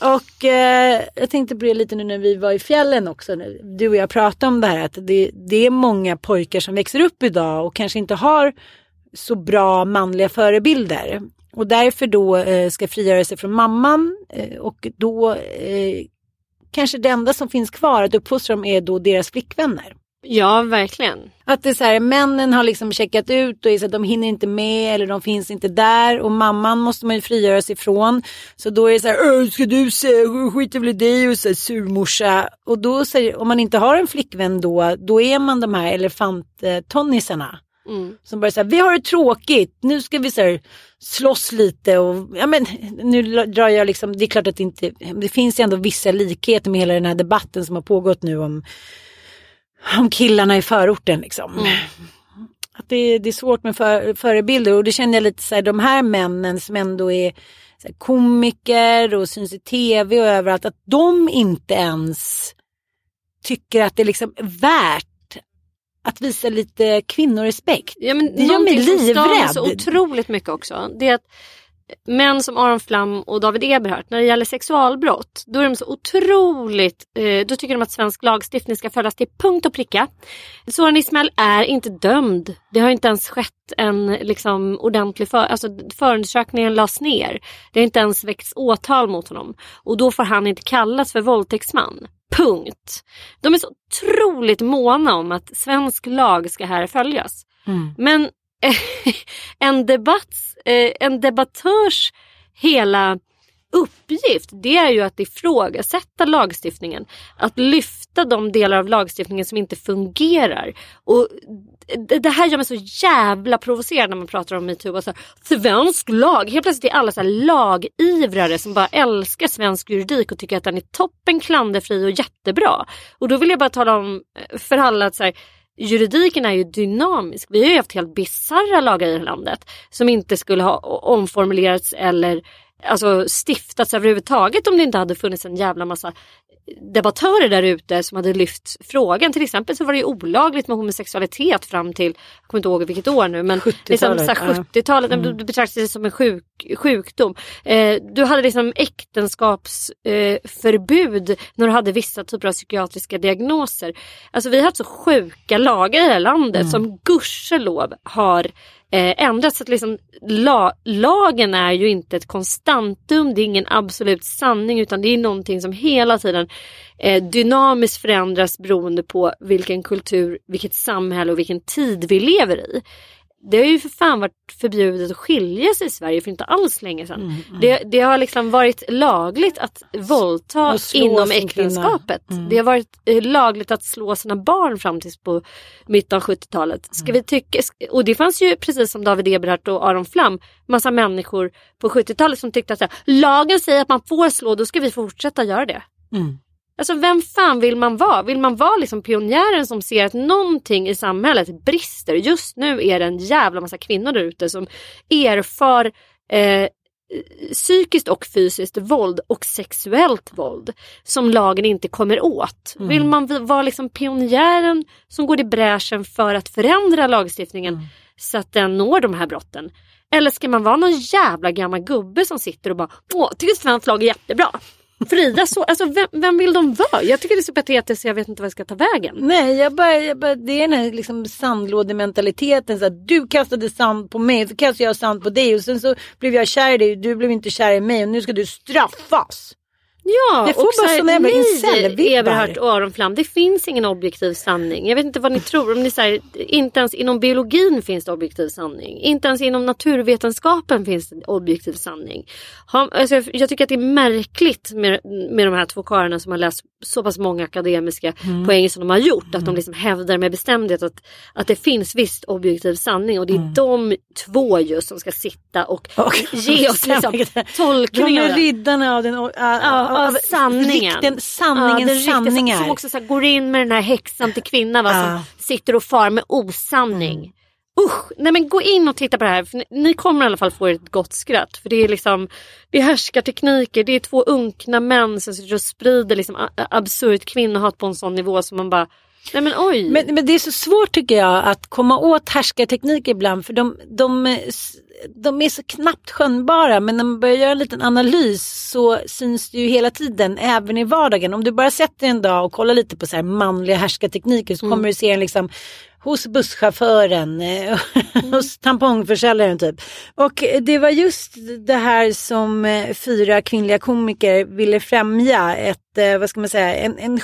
Och eh, jag tänkte på det lite nu när vi var i fjällen också. nu. Du och jag pratade om det här att det, det är många pojkar som växer upp idag och kanske inte har så bra manliga förebilder. Och därför då eh, ska frigöra sig från mamman eh, och då eh, kanske det enda som finns kvar att uppfostra dem är då deras flickvänner. Ja, verkligen. Att det är så här, männen har liksom checkat ut och är så att de hinner inte med eller de finns inte där och mamman måste man ju frigöra sig ifrån. Så då är det så här, "Åh, ska du skiter väl i dig och så här, surmorsa. Och då säger, om man inte har en flickvän då, då är man de här elefanttonnisarna. Mm. Som bara säger, vi har det tråkigt, nu ska vi så här, slåss lite och ja men nu drar jag liksom, det är klart att det inte, det finns ju ändå vissa likheter med hela den här debatten som har pågått nu om, om killarna i förorten liksom. Att det, det är svårt med för, förebilder och det känner jag lite så här, de här männen som ändå är här, komiker och syns i tv och överallt, att de inte ens tycker att det liksom är värt att visa lite kvinnorespekt. Ja, men det gör mig livrädd. så otroligt mycket också. Det är att män som Aron Flam och David Eberhardt när det gäller sexualbrott då är de så otroligt, eh, då tycker de att svensk lagstiftning ska följas till punkt och pricka. Soran Ismail är inte dömd. Det har inte ens skett en liksom, ordentlig för, alltså, förundersökningen lades ner. Det har inte ens väckts åtal mot honom och då får han inte kallas för våldtäktsman. Punkt. De är så otroligt måna om att svensk lag ska här följas. Men en, debatts, eh, en debattörs hela uppgift det är ju att ifrågasätta lagstiftningen. Att lyfta de delar av lagstiftningen som inte fungerar. Och det, här gör mig så jävla provocerad när man pratar om metoo. Och så här, svensk lag! Helt plötsligt är alla så här lagivrare som bara älskar svensk juridik och tycker att den är toppen klanderfri och jättebra. Och då vill jag bara tala om eh, för alla att så här, juridiken är ju dynamisk. Vi har ju haft helt bisarra lagar i det här landet som inte skulle ha omformulerats eller alltså, stiftats överhuvudtaget om det inte hade funnits en jävla massa debattörer där ute som hade lyft frågan. Till exempel så var det ju olagligt med homosexualitet fram till, jag kommer inte ihåg vilket år nu, men 70-talet, liksom, så här, ja. 70-talet, Mm. det betraktades som en sjuk, sjukdom. Eh, du hade liksom äktenskapsförbud eh, när du hade vissa typer av psykiatriska diagnoser. Alltså vi har haft så sjuka lagar i det här landet Mm. som gudskelov har eh, ändrats. Så att liksom, la, lagen är ju inte ett konstantum, det är ingen absolut sanning utan det är någonting som hela tiden eh, dynamiskt förändras beroende på vilken kultur, vilket samhälle och vilken tid vi lever i. Det har ju för fan varit förbjudet att skilja sig i Sverige för inte alls länge sedan. Mm, Det, det har liksom varit lagligt att våldta inom äktenskapet. Mm. Det har varit eh, lagligt att slå sina barn fram tills på mitten av 70-talet. Ska Mm. vi tycka, och det fanns ju precis som David Eberhardt och Aron Flam massa människor på 70-talet som tyckte att lagen säger att man får slå, då ska vi fortsätta göra det. Mm. Alltså vem fan vill man vara? Vill man vara liksom pionjären som ser att någonting i samhället brister? Just nu är det en jävla massa kvinnor där ute som erfar eh, psykiskt och fysiskt våld och sexuellt våld som lagen inte kommer åt. Mm. Vill man vara liksom pionjären som går i bräschen för att förändra lagstiftningen Mm. så att den når de här brotten? Eller ska man vara någon jävla gammal gubbe som sitter och bara Åh, tycker svensk lag är jättebra. Frida så, alltså vem, vem vill de vara? Jag tycker det är så patetiskt så jag vet inte vad jag ska ta vägen. Nej, jag bara, jag bara, det är den här liksom sandlådementaliteten. Så att du kastade sand på mig, så kastade jag sand på dig och sen så blev jag kär i dig du blev inte kär i mig och nu ska du straffas. Ja, får och så här, nej. Eberhard och Aron Flam, det finns ingen objektiv sanning. Jag vet inte vad ni tror. Om ni säger, inte ens inom biologin finns det objektiv sanning. Inte ens inom naturvetenskapen finns det objektiv sanning. Ha, alltså, jag, tycker att det är märkligt med, med de här två karlarna som har läst så pass många akademiska Mm. poäng som de har gjort. Att de liksom hävdar med bestämdhet att, att det finns visst objektiv sanning. Och det är Mm. de två just som ska sitta och, ge oss liksom, De tolkningar. av är det. riddarna av den, Ja, Ja, av sanningen. Rikten, sanningens Ja, sanningar. Som också så här, går in med den här häxan till kvinna va, Ja. som sitter och far med osanning. Mm. Usch, nej men gå in och titta på det här. För ni, ni kommer i alla fall få ett gott skratt. För det är liksom, det är härskartekniker, det är två unkna män som sitter och sprider liksom absurt kvinnohat på en sån nivå som man bara, nej men oj. Men, men det är så svårt tycker jag att komma åt härskartekniker ibland för de, de, de är så knappt skönjbara men när man börjar göra en liten analys så syns det ju hela tiden även i vardagen. Om du bara sätter en dag och kollar lite på så här manliga härskartekniker så kommer du se en liksom hos busschauffören, eh, hos tampongförsäljaren typ. Och det var just det här som eh, fyra kvinnliga komiker ville främja. Ett, eh, vad ska man säga, en, en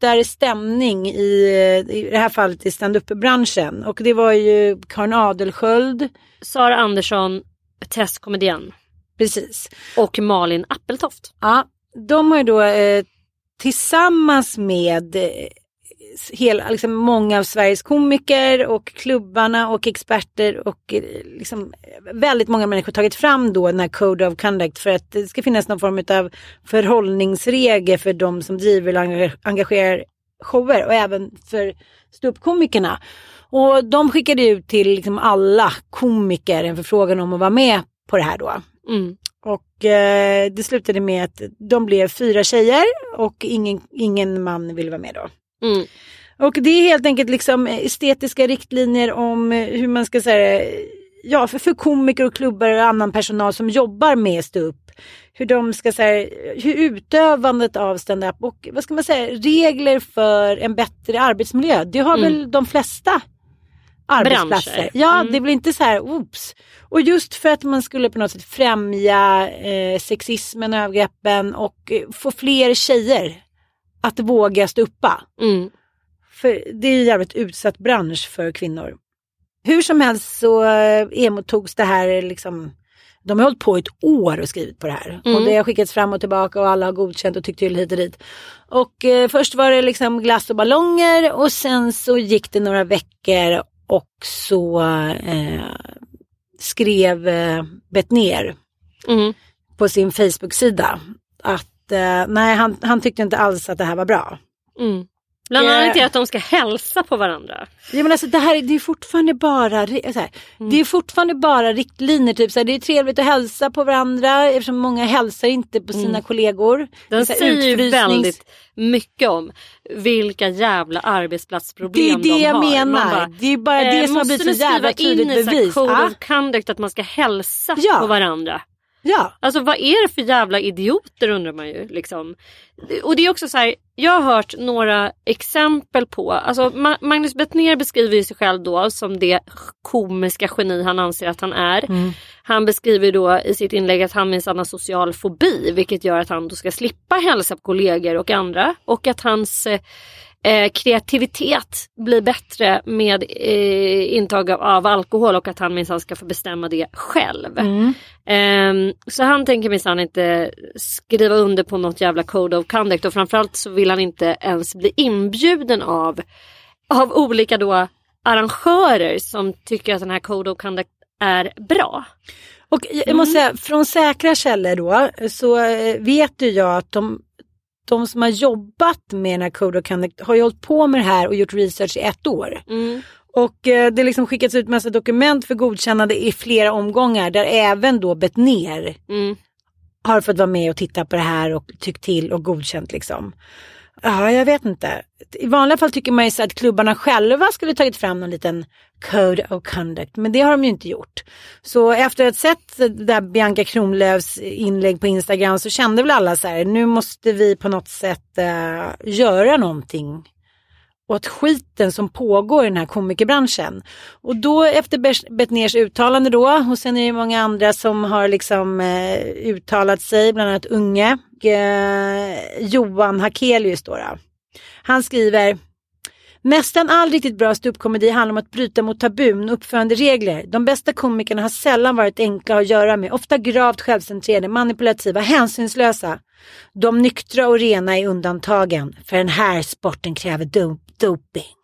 schysstare stämning i, i det här fallet i standup-branschen. Och det var ju Karin Adelsköld. Sara Andersson, Tess Komedian. Precis. Och Malin Appeltoft. Ja, de har ju då eh, tillsammans med eh, hela, liksom många av Sveriges komiker och klubbarna och experter och eh, liksom, väldigt många människor tagit fram då den här Code of Conduct för att det ska finnas någon form av förhållningsregel för de som driver och enga- engagerar shower och även för ståuppkomikerna. Och de skickade ut till liksom alla komiker en förfrågan om att vara med på det här då. Mm. Och eh, det slutade med att de blev fyra tjejer och ingen, ingen man ville vara med då. Mm. Och det är helt enkelt liksom estetiska riktlinjer om eh, hur man ska säga ja för, för komiker och klubbar och annan personal som jobbar med ståupp. Hur de ska säga, hur utövandet av stand-up och vad ska man säga, regler för en bättre arbetsmiljö. Det har Mm. väl de flesta arbetsplatser. Branscher. Ja, Mm. det blir inte så här, oops. Och just för att man skulle på något sätt främja eh, sexismen och övergreppen och eh, få fler tjejer att våga stå uppa. Mm. För det är ju en jävligt utsatt bransch för kvinnor. Hur som helst så eh, emottogs det här liksom de har hållit på ett år och skrivit på det här. Mm. Och det har skickats fram och tillbaka och alla har godkänt och tyckt till hit och dit. Och eh, först var det liksom glass och ballonger och sen så gick det några veckor och så eh, skrev eh, Bettner Mm. på sin Facebook-sida att eh, nej han, han tyckte inte alls att det här var bra. Mm. Bland Det- annat till att de ska hälsa på varandra. Ja, men alltså, det här är- det är fortfarande bara här, Mm. det är fortfarande bara riktlinjer. Typ, så här, det är trevligt att hälsa på varandra eftersom många hälsar inte på sina Mm. kollegor. Det är Den här säger ju utfrysnings- väldigt mycket om vilka jävla Det är arbetsplatsproblem det de jag har. Man menar. bara, det är bara eh, det som har måste blivit så ni jävla skriva in tydligt i så här bevis. Code Ah, of conduct att man ska hälsa Ja. på varandra. Ja. Alltså vad är det för jävla idioter undrar man ju. Liksom. Och det är också så här, jag har hört några exempel på, alltså Ma- Magnus Bettner beskriver sig själv då som det komiska geni han anser att han är. Han beskriver då i sitt inlägg att han minsann har social fobi vilket gör att han då ska slippa hälsa på kollegor och andra och att hans eh, eh, kreativitet blir bättre med eh, intag av, av alkohol och att han minsann ska få bestämma det själv. Ehm, så han tänker minsann inte skriva under på något jävla code of conduct och framförallt så vill han inte ens bli inbjuden av, av olika då arrangörer som tycker att den här code of conduct är bra. Och jag måste säga, från säkra källor då så eh, vet ju jag att de, de som har jobbat med den här Code of Conduct har ju hållit på med det här och gjort research i ett år. Mm. Och eh, det liksom skickats ut massa dokument för godkännande i flera omgångar där även då Bettner Mm. har fått vara med och titta på det här och tyckt till och godkänt liksom. Ja, jag vet inte. I vanliga fall tycker man ju så att klubbarna själva skulle tagit fram någon liten code of conduct, men det har de ju inte gjort. Så efter att ha sett där Bianca Kronlöfs inlägg på Instagram så kände väl alla så här, nu måste vi på något sätt eh, göra någonting åt skiten som pågår i den här komikerbranschen. Och då efter Betnérs Bettners uttalande då, och sen är det många andra som har liksom eh, uttalat sig, bland annat Unge, Eh, Johan Hakelius då, då. Han skriver Nästan all riktigt bra ståuppkomedi handlar om att bryta mot tabun och uppföranderegler. De bästa komikerna har sällan varit enkla att göra med, ofta gravt självcentrerade, manipulativa, hänsynslösa. De nyktra och rena är undantagen, för den här sporten kräver do doping.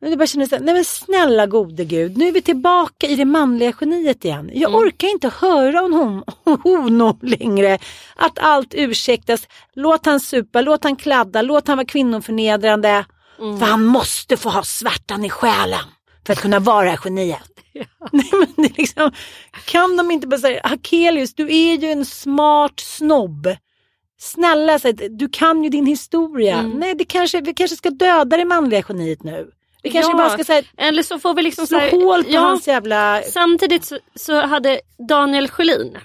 Men jag bara känner så här, nej men snälla gode gud, nu är vi tillbaka i det manliga geniet igen. Jag Mm. orkar inte höra om hon- honom längre. Att allt ursäktas, låt han supa, låt han kladda, låt han vara kvinnoförnedrande. Mm. För han måste få ha svärtan i själen för att kunna vara det här geniet. Nej, men det är liksom, kan de inte bara säga, Hakelius du är ju en smart snobb. Snälla, så, du kan ju din historia. Mm. Nej, det kanske, vi kanske ska döda det manliga geniet nu. Vi kanske Ja, bara ska säga, Eller så får vi liksom slå här- hål på ja, hans jävla... Samtidigt så, så hade Daniel Sjölin,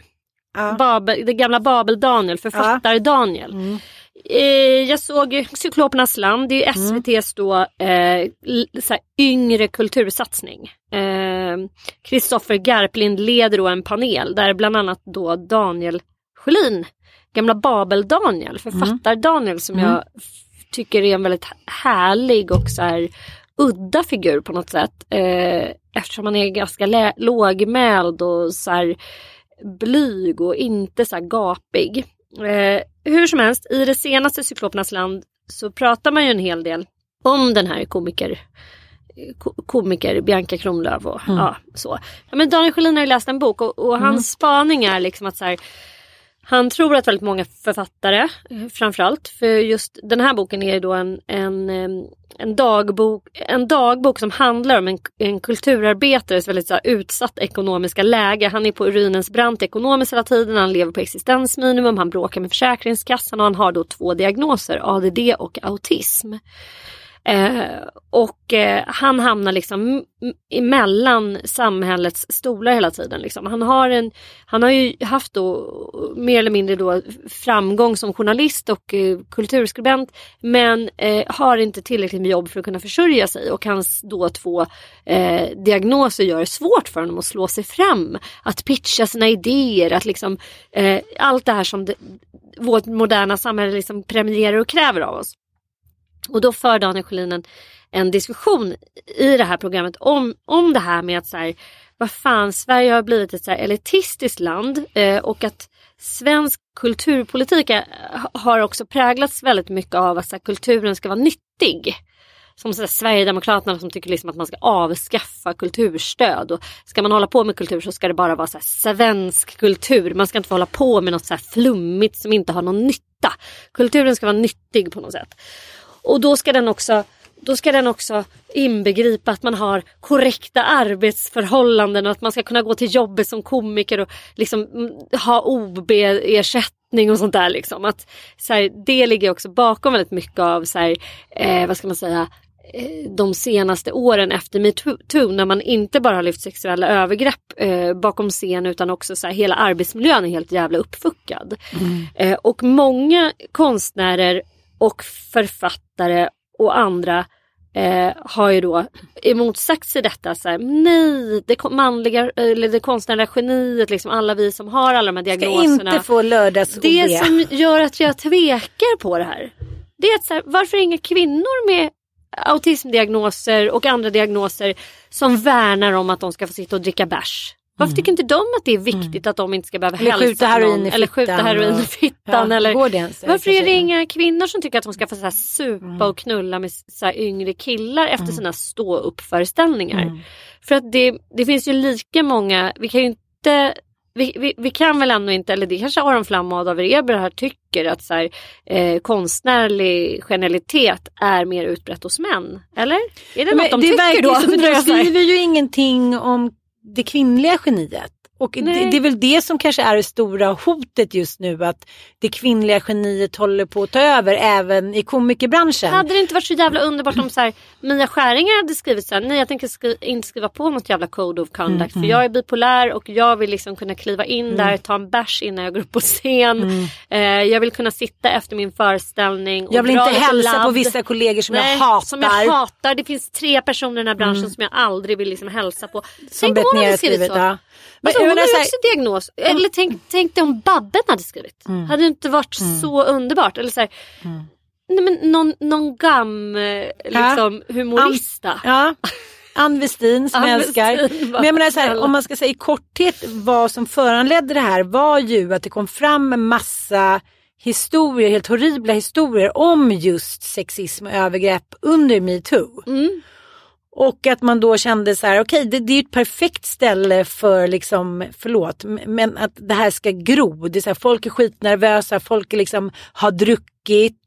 Babel, det gamla Babel-Daniel, författar-Daniel. Eh, jag såg Cyklopernas land, det är ju SVTs då eh, så yngre kultursatsning. Eh, Kristoffer Garplind leder då en panel där bland annat då Daniel Sjölin, gamla Babel-Daniel, författar-Daniel som Mm. jag tycker är en väldigt härlig och så här udda figur på något sätt. Eh, eftersom han är ganska lä- lågmäld och så här blyg och inte så här gapig. Eh, hur som helst, i det senaste Cyklopernas land så pratar man ju en hel del om den här komiker ko- komiker Bianca Kronlöf och Mm. ja, så. Ja, men Daniel Sjölin har ju läst en bok och, och hans Mm. spaning är liksom att så här, han tror att väldigt många författare, eh, framförallt, för just den här boken är ju då en, en, em, en, dagbok, en dagbok som handlar om en, en kulturarbetares väldigt så här, utsatt ekonomiska läge. Han är på ruinens brant ekonomiskt hela tiden, han lever på existensminimum, han bråkar med Försäkringskassan och han har då två diagnoser, ADD och autism. Eh, och eh, han hamnar liksom mellan emellan samhällets stolar hela tiden. Liksom. Han, har en, han har ju haft då mer eller mindre då framgång som journalist och eh, kulturskribent men eh, har inte tillräckligt med jobb för att kunna försörja sig och hans då två eh, diagnoser gör det svårt för honom att slå sig fram, att pitcha sina idéer, att liksom eh, allt det här som det, vårt moderna samhälle liksom premierar och kräver av oss. Och då för Daniel Sjölin en, en diskussion i det här programmet om, om det här med att så här, vad fan, Sverige har blivit ett så här elitistiskt land eh, och att svensk kulturpolitik är, har också präglats väldigt mycket av att så här, kulturen ska vara nyttig. Som så här, Sverigedemokraterna som tycker liksom att man ska avskaffa kulturstöd. Och ska man hålla på med kultur så ska det bara vara så här, svensk kultur. Man ska inte få hålla på med något så här flummigt som inte har någon nytta. Kulturen ska vara nyttig på något sätt. Och då ska den också då ska den också inbegripa att man har korrekta arbetsförhållanden och att man ska kunna gå till jobbet som komiker och liksom mm, ha OB-ersättning och sånt där. Liksom. Att, så här, det ligger också bakom väldigt mycket av så här, eh, vad ska man säga, eh, de senaste åren efter metoo när man inte bara har lyft sexuella övergrepp eh, bakom scen utan också så här, hela arbetsmiljön är helt jävla uppfuckad. Eh, och många konstnärer och författare och andra eh, har ju då emotsagt sig detta. Så här, nej, det manliga eller det konstnärliga geniet, liksom alla vi som har alla de här Ska diagnoserna. inte få lördags Det som gör att jag tvekar på det här. Det är att så här, varför inga kvinnor med autismdiagnoser och andra diagnoser som värnar om att de ska få sitta och dricka bärs? Varför tycker inte de att det är viktigt att de inte ska behöva Mm. Eller hälsa skjuta på någon? Eller skjuta heroin i fittan. Ja, eller... Varför är det inga kvinnor som tycker att de ska få så här supa Mm. och knulla med så här yngre killar efter sina stå-upp-föreställningar? Mm. För att det, det finns ju lika många, vi kan ju inte vi, vi, vi kan väl ändå inte, eller det kanske Aron Flam och Adolf Eber här tycker att så här, eh, konstnärlig genialitet är mer utbrett hos män. Eller? Är det Men något de det tycker verkar då? så, skriver ju ingenting om det kvinnliga geniet. Och det, det är väl det som kanske är det stora hotet just nu att det kvinnliga geniet håller på att ta över även i komikerbranschen. Hade det inte varit så jävla underbart om så här, Mia Skäringer hade skrivit så här, nej jag tänker skri- inte skriva på något jävla code of conduct Mm, för jag är bipolär och jag vill liksom kunna kliva in Mm. där, ta en bärs innan jag går upp på scen. Eh, jag vill kunna sitta efter min föreställning jag vill inte hälsa på vissa kollegor som Nej, jag hatar. Som jag hatar. Det finns tre personer i den här branschen Mm. som jag aldrig vill liksom hälsa på. Som Tänk om hon hade skrivit så. ja. Men Alltså, menar ju så här- också diagnos. Eller tänk, tänk dig om Babben hade skrivit. Mm. Hade det inte varit så underbart? Eller så här, nej, men någon, någon gam eh, liksom, humorista. Ja. Ann Westin som jag älskar. Westin, Men jag menar så här, om man ska säga i korthet vad som föranledde det här var ju att det kom fram en massa historier, helt horribla historier om just sexism och övergrepp under metoo. Mm. Och att man då kände så här, okej det, det är ett perfekt ställe för liksom, förlåt, men att det här ska gro. Det är så här, folk är skitnervösa, folk är liksom, har druckit,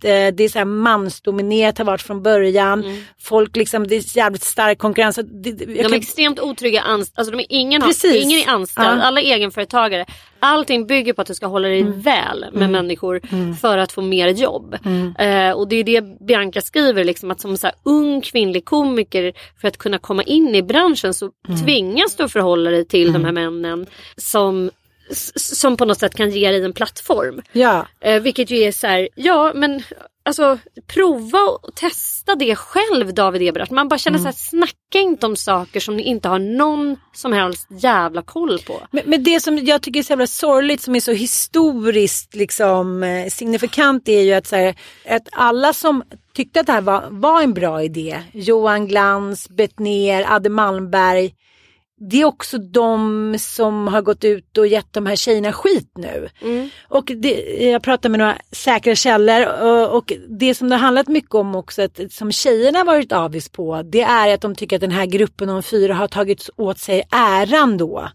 eh, det är så här mansdominerat har varit från början. Folk liksom, det är jävligt stark konkurrens. Så Det, det- jag De är kan- extremt otrygga anställda. Alltså de är ingen, har, ingen är anställd, Ja. alla är egenföretagare. Allting bygger på att du ska hålla dig väl med människor för att få mer jobb. Eh, och det är det Bianca skriver, liksom, att som så här, ung kvinnlig komiker för att kunna komma in i branschen så tvingas du förhålla dig till de här männen som som på något sätt kan ge dig en plattform. Ja. Eh, vilket ju är så här, ja men alltså prova och testa det själv David Eberhardt. Man bara känner så här, snacka inte om saker som ni inte har någon som helst jävla koll på. Men, men det som jag tycker är så jävla sorgligt som är så historiskt liksom, eh, signifikant är ju att, så här, att alla som tyckte att det här var, var en bra idé, Johan Glans, Bettner, Adde Malmberg, det är också de som har gått ut och gett de här tjejerna skit nu. Och det, jag pratar med några säkra källor och, och det som det har handlat mycket om också, att, som tjejerna har varit avis på, det är att de tycker att den här gruppen om fyra har tagit åt sig äran då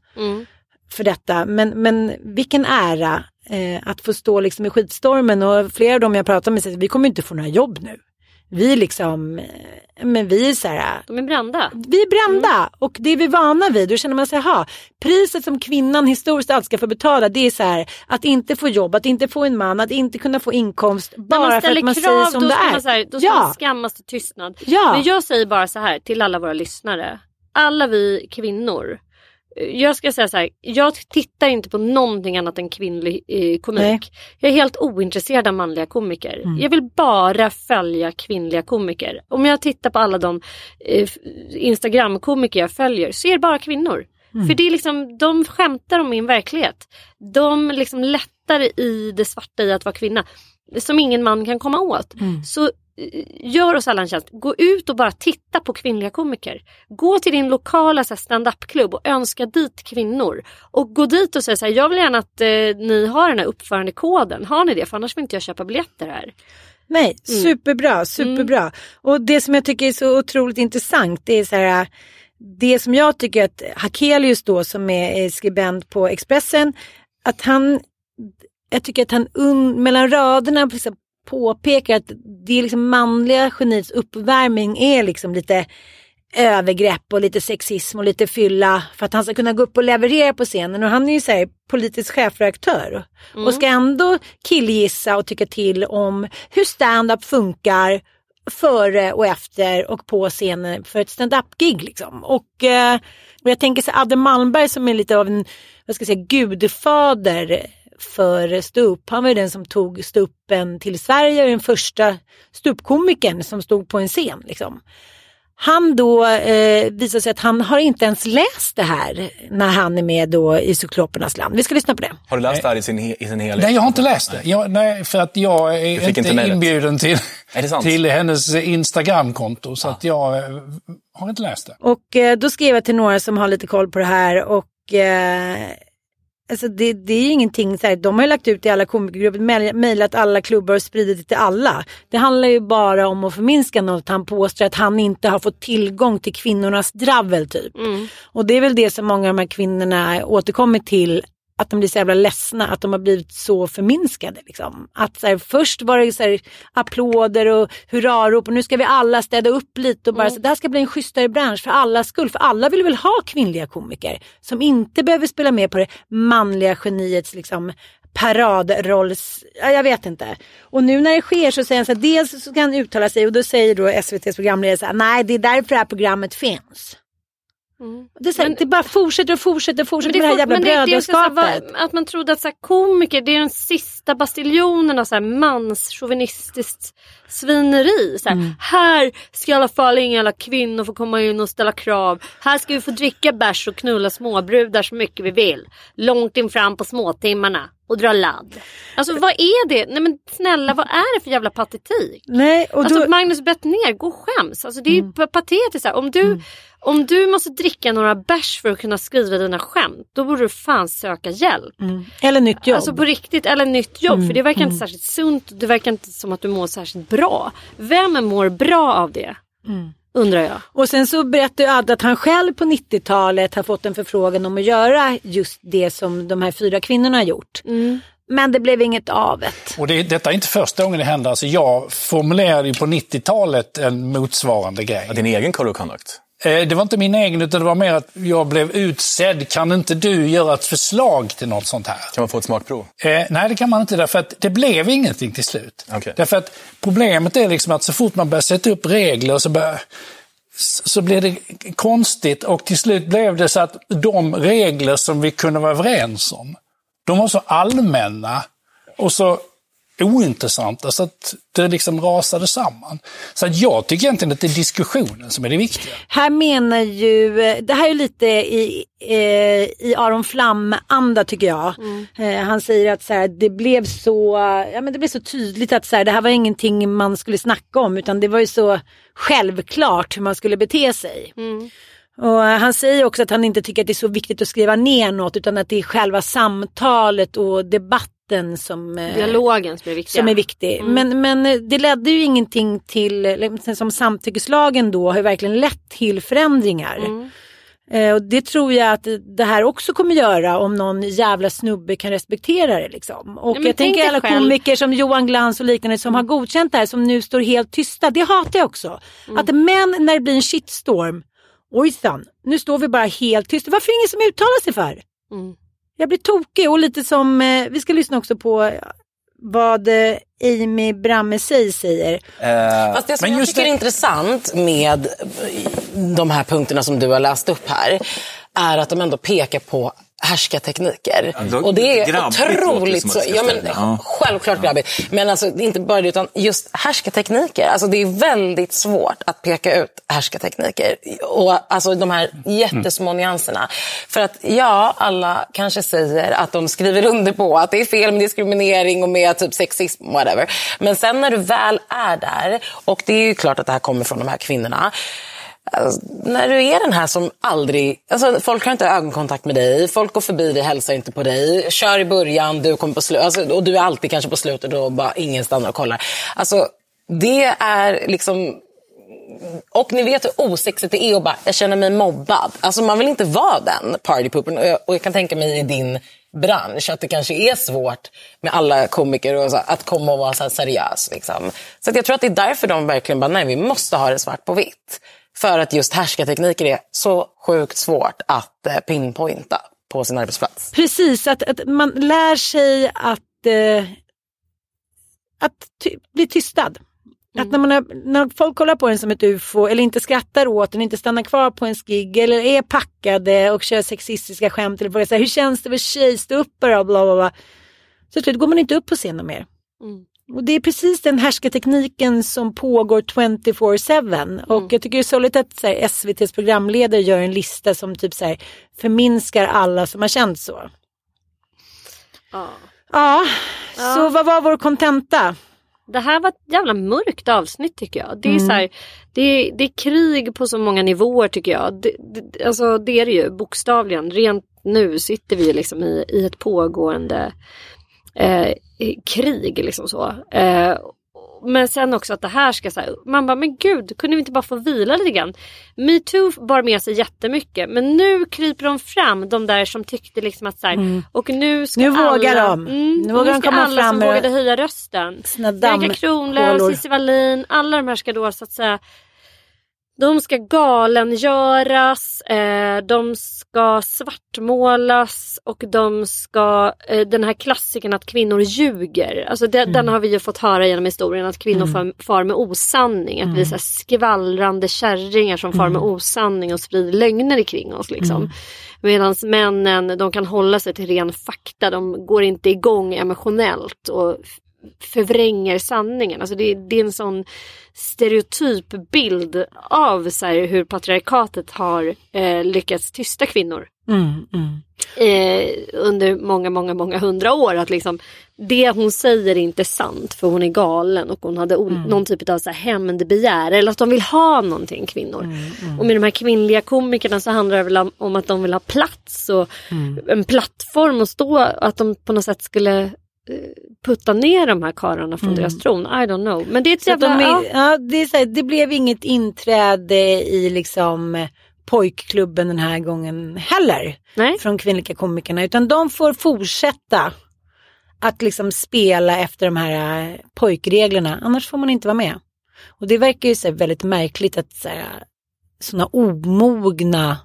för detta. Men, men vilken ära eh, att få stå liksom i skitstormen och flera av dem jag pratar med säger att vi kommer inte få några jobb nu. Vi liksom, eh, men vi är så här, De är brända. vi är brända och det är vi vana vid. Då känner man sig, ha priset som kvinnan historiskt alltid ska få betala det är så här att inte få jobb, att inte få en man, att inte kunna få inkomst bara för att man krav säger som det ska är. man, så här, då ska ja. man skammas till tystnad. Ja. Men jag säger bara så här till alla våra lyssnare. Alla vi kvinnor. Jag ska säga så här, jag tittar inte på någonting annat än kvinnlig eh, komik. Nej. Jag är helt ointresserad av manliga komiker. Mm. Jag vill bara följa kvinnliga komiker. Om jag tittar på alla de eh, Instagramkomiker jag följer så är det bara kvinnor. Mm. För det är liksom, de skämtar om min verklighet. De liksom lättar i det svarta i att vara kvinna. Som ingen man kan komma åt. Mm. Så gör oss alla en tjänst. Gå ut och bara titta på kvinnliga komiker. Gå till din lokala stand-up-klubb och önska dit kvinnor. Och gå dit och säga så här, jag vill gärna att eh, ni har den här uppförandekoden. Har ni det? För annars vill inte jag köpa biljetter här. Nej, Mm. superbra, superbra. Och det som jag tycker är så otroligt intressant det är så här, det som jag tycker att Hakelius då som är skribent på Expressen, att han, jag tycker att han un, mellan raderna liksom påpekar att det är liksom manliga geniets uppvärmning är liksom lite övergrepp och lite sexism och lite fylla för att han ska kunna gå upp och leverera på scenen. Och han är ju så här politisk chefredaktör. Och ska ändå killgissa och tycka till om hur stand-up funkar före och efter och på scenen för ett stand-up-gig liksom. Och, eh, och jag tänker så Adde Malmberg som är lite av en, vad ska jag säga, gudfader för ståupp. Han var ju den som tog ståuppen till Sverige, den första ståuppkomikern som stod på en scen liksom. Han då eh, visar sig att han har inte ens läst det här när han är med då i Cyklopernas land. Vi ska lyssna på det. Har du läst det här i sin, i sin helhet? Nej, jag har inte läst det. Jag, nej, för att jag är inte, inte inbjuden till, Är det sant? till hennes Instagramkonto. Så att jag eh, har inte läst det. Och eh, då skrev jag till några som har lite koll på det här och eh, alltså det, det är ingenting så här, de har ju lagt ut i alla komikergrupper, mejlat alla klubbar och spridit det till alla. Det handlar ju bara om att förminska något. Han påstår att han inte har fått tillgång till kvinnornas dravel typ. Och det är väl det som många av de här kvinnorna återkommer till att de blir så jävla ledsna att de har blivit så förminskade. Liksom. Att så här, först var det så här, applåder och hurrarop och nu ska vi alla städa upp lite och bara så det här ska bli en schysstare bransch för allas skull. För alla vill väl ha kvinnliga komiker som inte behöver spela med på det manliga geniets liksom, paradrolls... Ja, jag vet inte. Och nu när det sker så säger han så här, dels så ska han uttala sig och då säger då SVTs programledare så här, nej det är därför det här programmet finns. Det, är så här, det bara fortsätter och fortsätter och fortsätter med det här jävla men det- det brödraskapet. att man trodde att så här, komiker det är den sista bastiljonen av så här, manschauvinistiskt svineri. Så här, Mm. här ska i alla fall inga jävla kvinnor få komma in och ställa krav. Här ska vi få dricka bärs och knulla småbrudar så mycket vi vill. Långt in fram på småtimmarna och dra ladd. Alltså vad är det? Nej men snälla vad är det för jävla patetik? Nej, och alltså då- Mm. Magnus Bettner, gå och skäms. Alltså, det är ju patetiskt. Här. Om, du, om du måste dricka några bärs för att kunna skriva dina skämt, då borde du fan söka hjälp. Eller nytt jobb. Alltså på riktigt, eller nytt jobb. Mm, För det verkar mm. inte särskilt sunt. Det verkar inte som att du mår särskilt bra. Vem mår bra av det? Undrar jag. Och sen så berättar ju Adde att han själv på 90-talet har fått en förfrågan om att göra just det som de här fyra kvinnorna har gjort. Men det blev inget av det. Och det, detta är inte första gången det händer. Alltså jag formulerade ju på 90-talet en motsvarande grej. din egen code of conduct? Eh, Det var inte min egen, utan det var mer att jag blev utsedd. Kan inte du göra ett förslag till något sånt här? Kan man få ett smakprov? Eh, nej, det kan man inte därför att det blev ingenting till slut. Okej. Därför att problemet är liksom att så fort man börjar sätta upp regler så, börjar, så blir det konstigt och till slut blev det så att de regler som vi kunde vara överens om, de var så allmänna och så ointressanta så att det liksom rasade samman. Så att jag tycker egentligen att det är diskussionen som är det viktiga. Här menar ju, det här är lite i, eh, i Aron Flam-anda tycker jag. Eh, han säger att så här, det, blev så, ja, men det blev så tydligt att så här, det här var ingenting man skulle snacka om utan det var ju så självklart hur man skulle bete sig. Och han säger också att han inte tycker att det är så viktigt att skriva ner något utan att det är själva samtalet och debatten som, eh, Dialogen som är viktig. som är viktig. Mm. Men, men eh, det ledde ju ingenting till, som samtyckeslagen då har ju verkligen lett till förändringar. Mm. Eh, och det tror jag att det här också kommer göra om någon jävla snubbe kan respektera det. Liksom. Och men jag tänk tänker alla själv- komiker som Johan Glans och liknande som har godkänt det här som nu står helt tysta. Det hatar jag också. Mm. Att män när det blir en shitstorm, ojsan, nu står vi bara helt tysta. Varför är det ingen som uttalar sig för? Mm. Jag blir tokig och lite som, eh, vi ska lyssna också på eh, vad eh, Amy Brammesey säger. Fast det som jag tycker är intressant med de här punkterna som du har läst upp här är att de ändå pekar på härskartekniker. Ja, och det är otroligt så. Ja, men. Ja. Självklart grabbigt. Men alltså, inte bara det, utan just härskartekniker. Alltså, det är väldigt svårt att peka ut härskartekniker. Och alltså, de här jättesmå nyanserna. För att ja, alla kanske säger att de skriver under på att det är fel med diskriminering och med typ sexism, whatever. Men sen när du väl är där, och det är ju klart att det här kommer från de här kvinnorna. Alltså, när du är den här som aldrig... Alltså, folk har inte ögonkontakt med dig, folk går förbi dig, hälsar inte på dig. Kör i början, du kommer på slutet. Alltså, och du är alltid kanske på slutet och bara ingen stannar och kollar. Alltså, det är liksom... Och ni vet hur osexigt det är att bara, jag känner mig mobbad. Alltså man vill inte vara den partypoopern. Och jag, och jag kan tänka mig i din bransch att det kanske är svårt med alla komiker och så, att komma och vara så här seriös. Liksom. Så att jag tror att det är därför de verkligen bara, nej vi måste ha det svart på vitt. För att just härskartekniker är så sjukt svårt att eh, pinpointa på sin arbetsplats. Precis, att, att man lär sig att, eh, att ty- bli tystad. Att när, man har, när folk kollar på en som ett ufo eller inte skrattar åt en, inte stannar kvar på en skigg eller är packade och kör sexistiska skämt eller frågar hur känns det att vara tjej, stå upp bara, bla bla bla. Så till slut går man inte upp på scenen mer. Och det är precis den härskartekniken som pågår 24-7. Och jag tycker det är sorgligt att så här, SVTs programledare gör en lista som typ så här, förminskar alla som har känt så. Ja. Ja, Ja. så vad var vår kontenta? Det här var ett jävla mörkt avsnitt tycker jag. Det är, Mm. så här, det är, det är krig på så många nivåer tycker jag. Det, det, alltså det är det ju bokstavligen. Rent nu sitter vi liksom i, i ett pågående eh, krig. Liksom så. Eh, men sen också att det här ska så här, man bara men gud kunde vi inte bara få vila lite grann. Metoo bar med sig jättemycket men nu kryper de fram de där som tyckte liksom att så här, Mm. och nu ska Nu alla, vågar de. Mm, Nu vågar de ska komma alla fram som vågade höja rösten. Bianca Kronlöf. Cissi Wallin, alla de här ska då så att säga de ska galengöras, eh, de ska svartmålas och de ska, eh, den här klassiken att kvinnor ljuger. Alltså det, Den har vi ju fått höra genom historien att kvinnor Mm. far, far med osanning. Att vi är så skvallrande kärringar som far med Mm. osanning och sprider lögner kring oss. Liksom. Mm. Medan männen de kan hålla sig till ren fakta. De går inte igång emotionellt och förvränger sanningen. Alltså det, det är en sån stereotyp bild av så här, hur patriarkatet har eh, lyckats tysta kvinnor Mm, mm. eh, under många, många, många hundra år. Att liksom, det hon säger är inte sant för hon är galen och hon hade o- någon typ av så här hämndbegär. Eller att de vill ha någonting kvinnor. Och med de här kvinnliga komikerna så handlar det väl om, om att de vill ha plats och en plattform att stå. Att de på något sätt skulle putta ner de här karlarna från Mm. deras tron. I don't know. Men det är ett jävla... de är, ja, det, är så här, det blev inget inträde i liksom eh, pojkklubben den här gången heller. Från kvinnliga komikerna. Utan de får fortsätta att liksom spela efter de här eh, pojkreglerna. Annars får man inte vara med. Och det verkar ju så väldigt märkligt att sådana omogna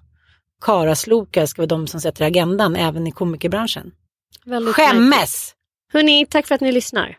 karaslokar ska vara de som sätter agendan även i komikerbranschen. Väldigt Skämmes! Hörni, tack för att ni lyssnar.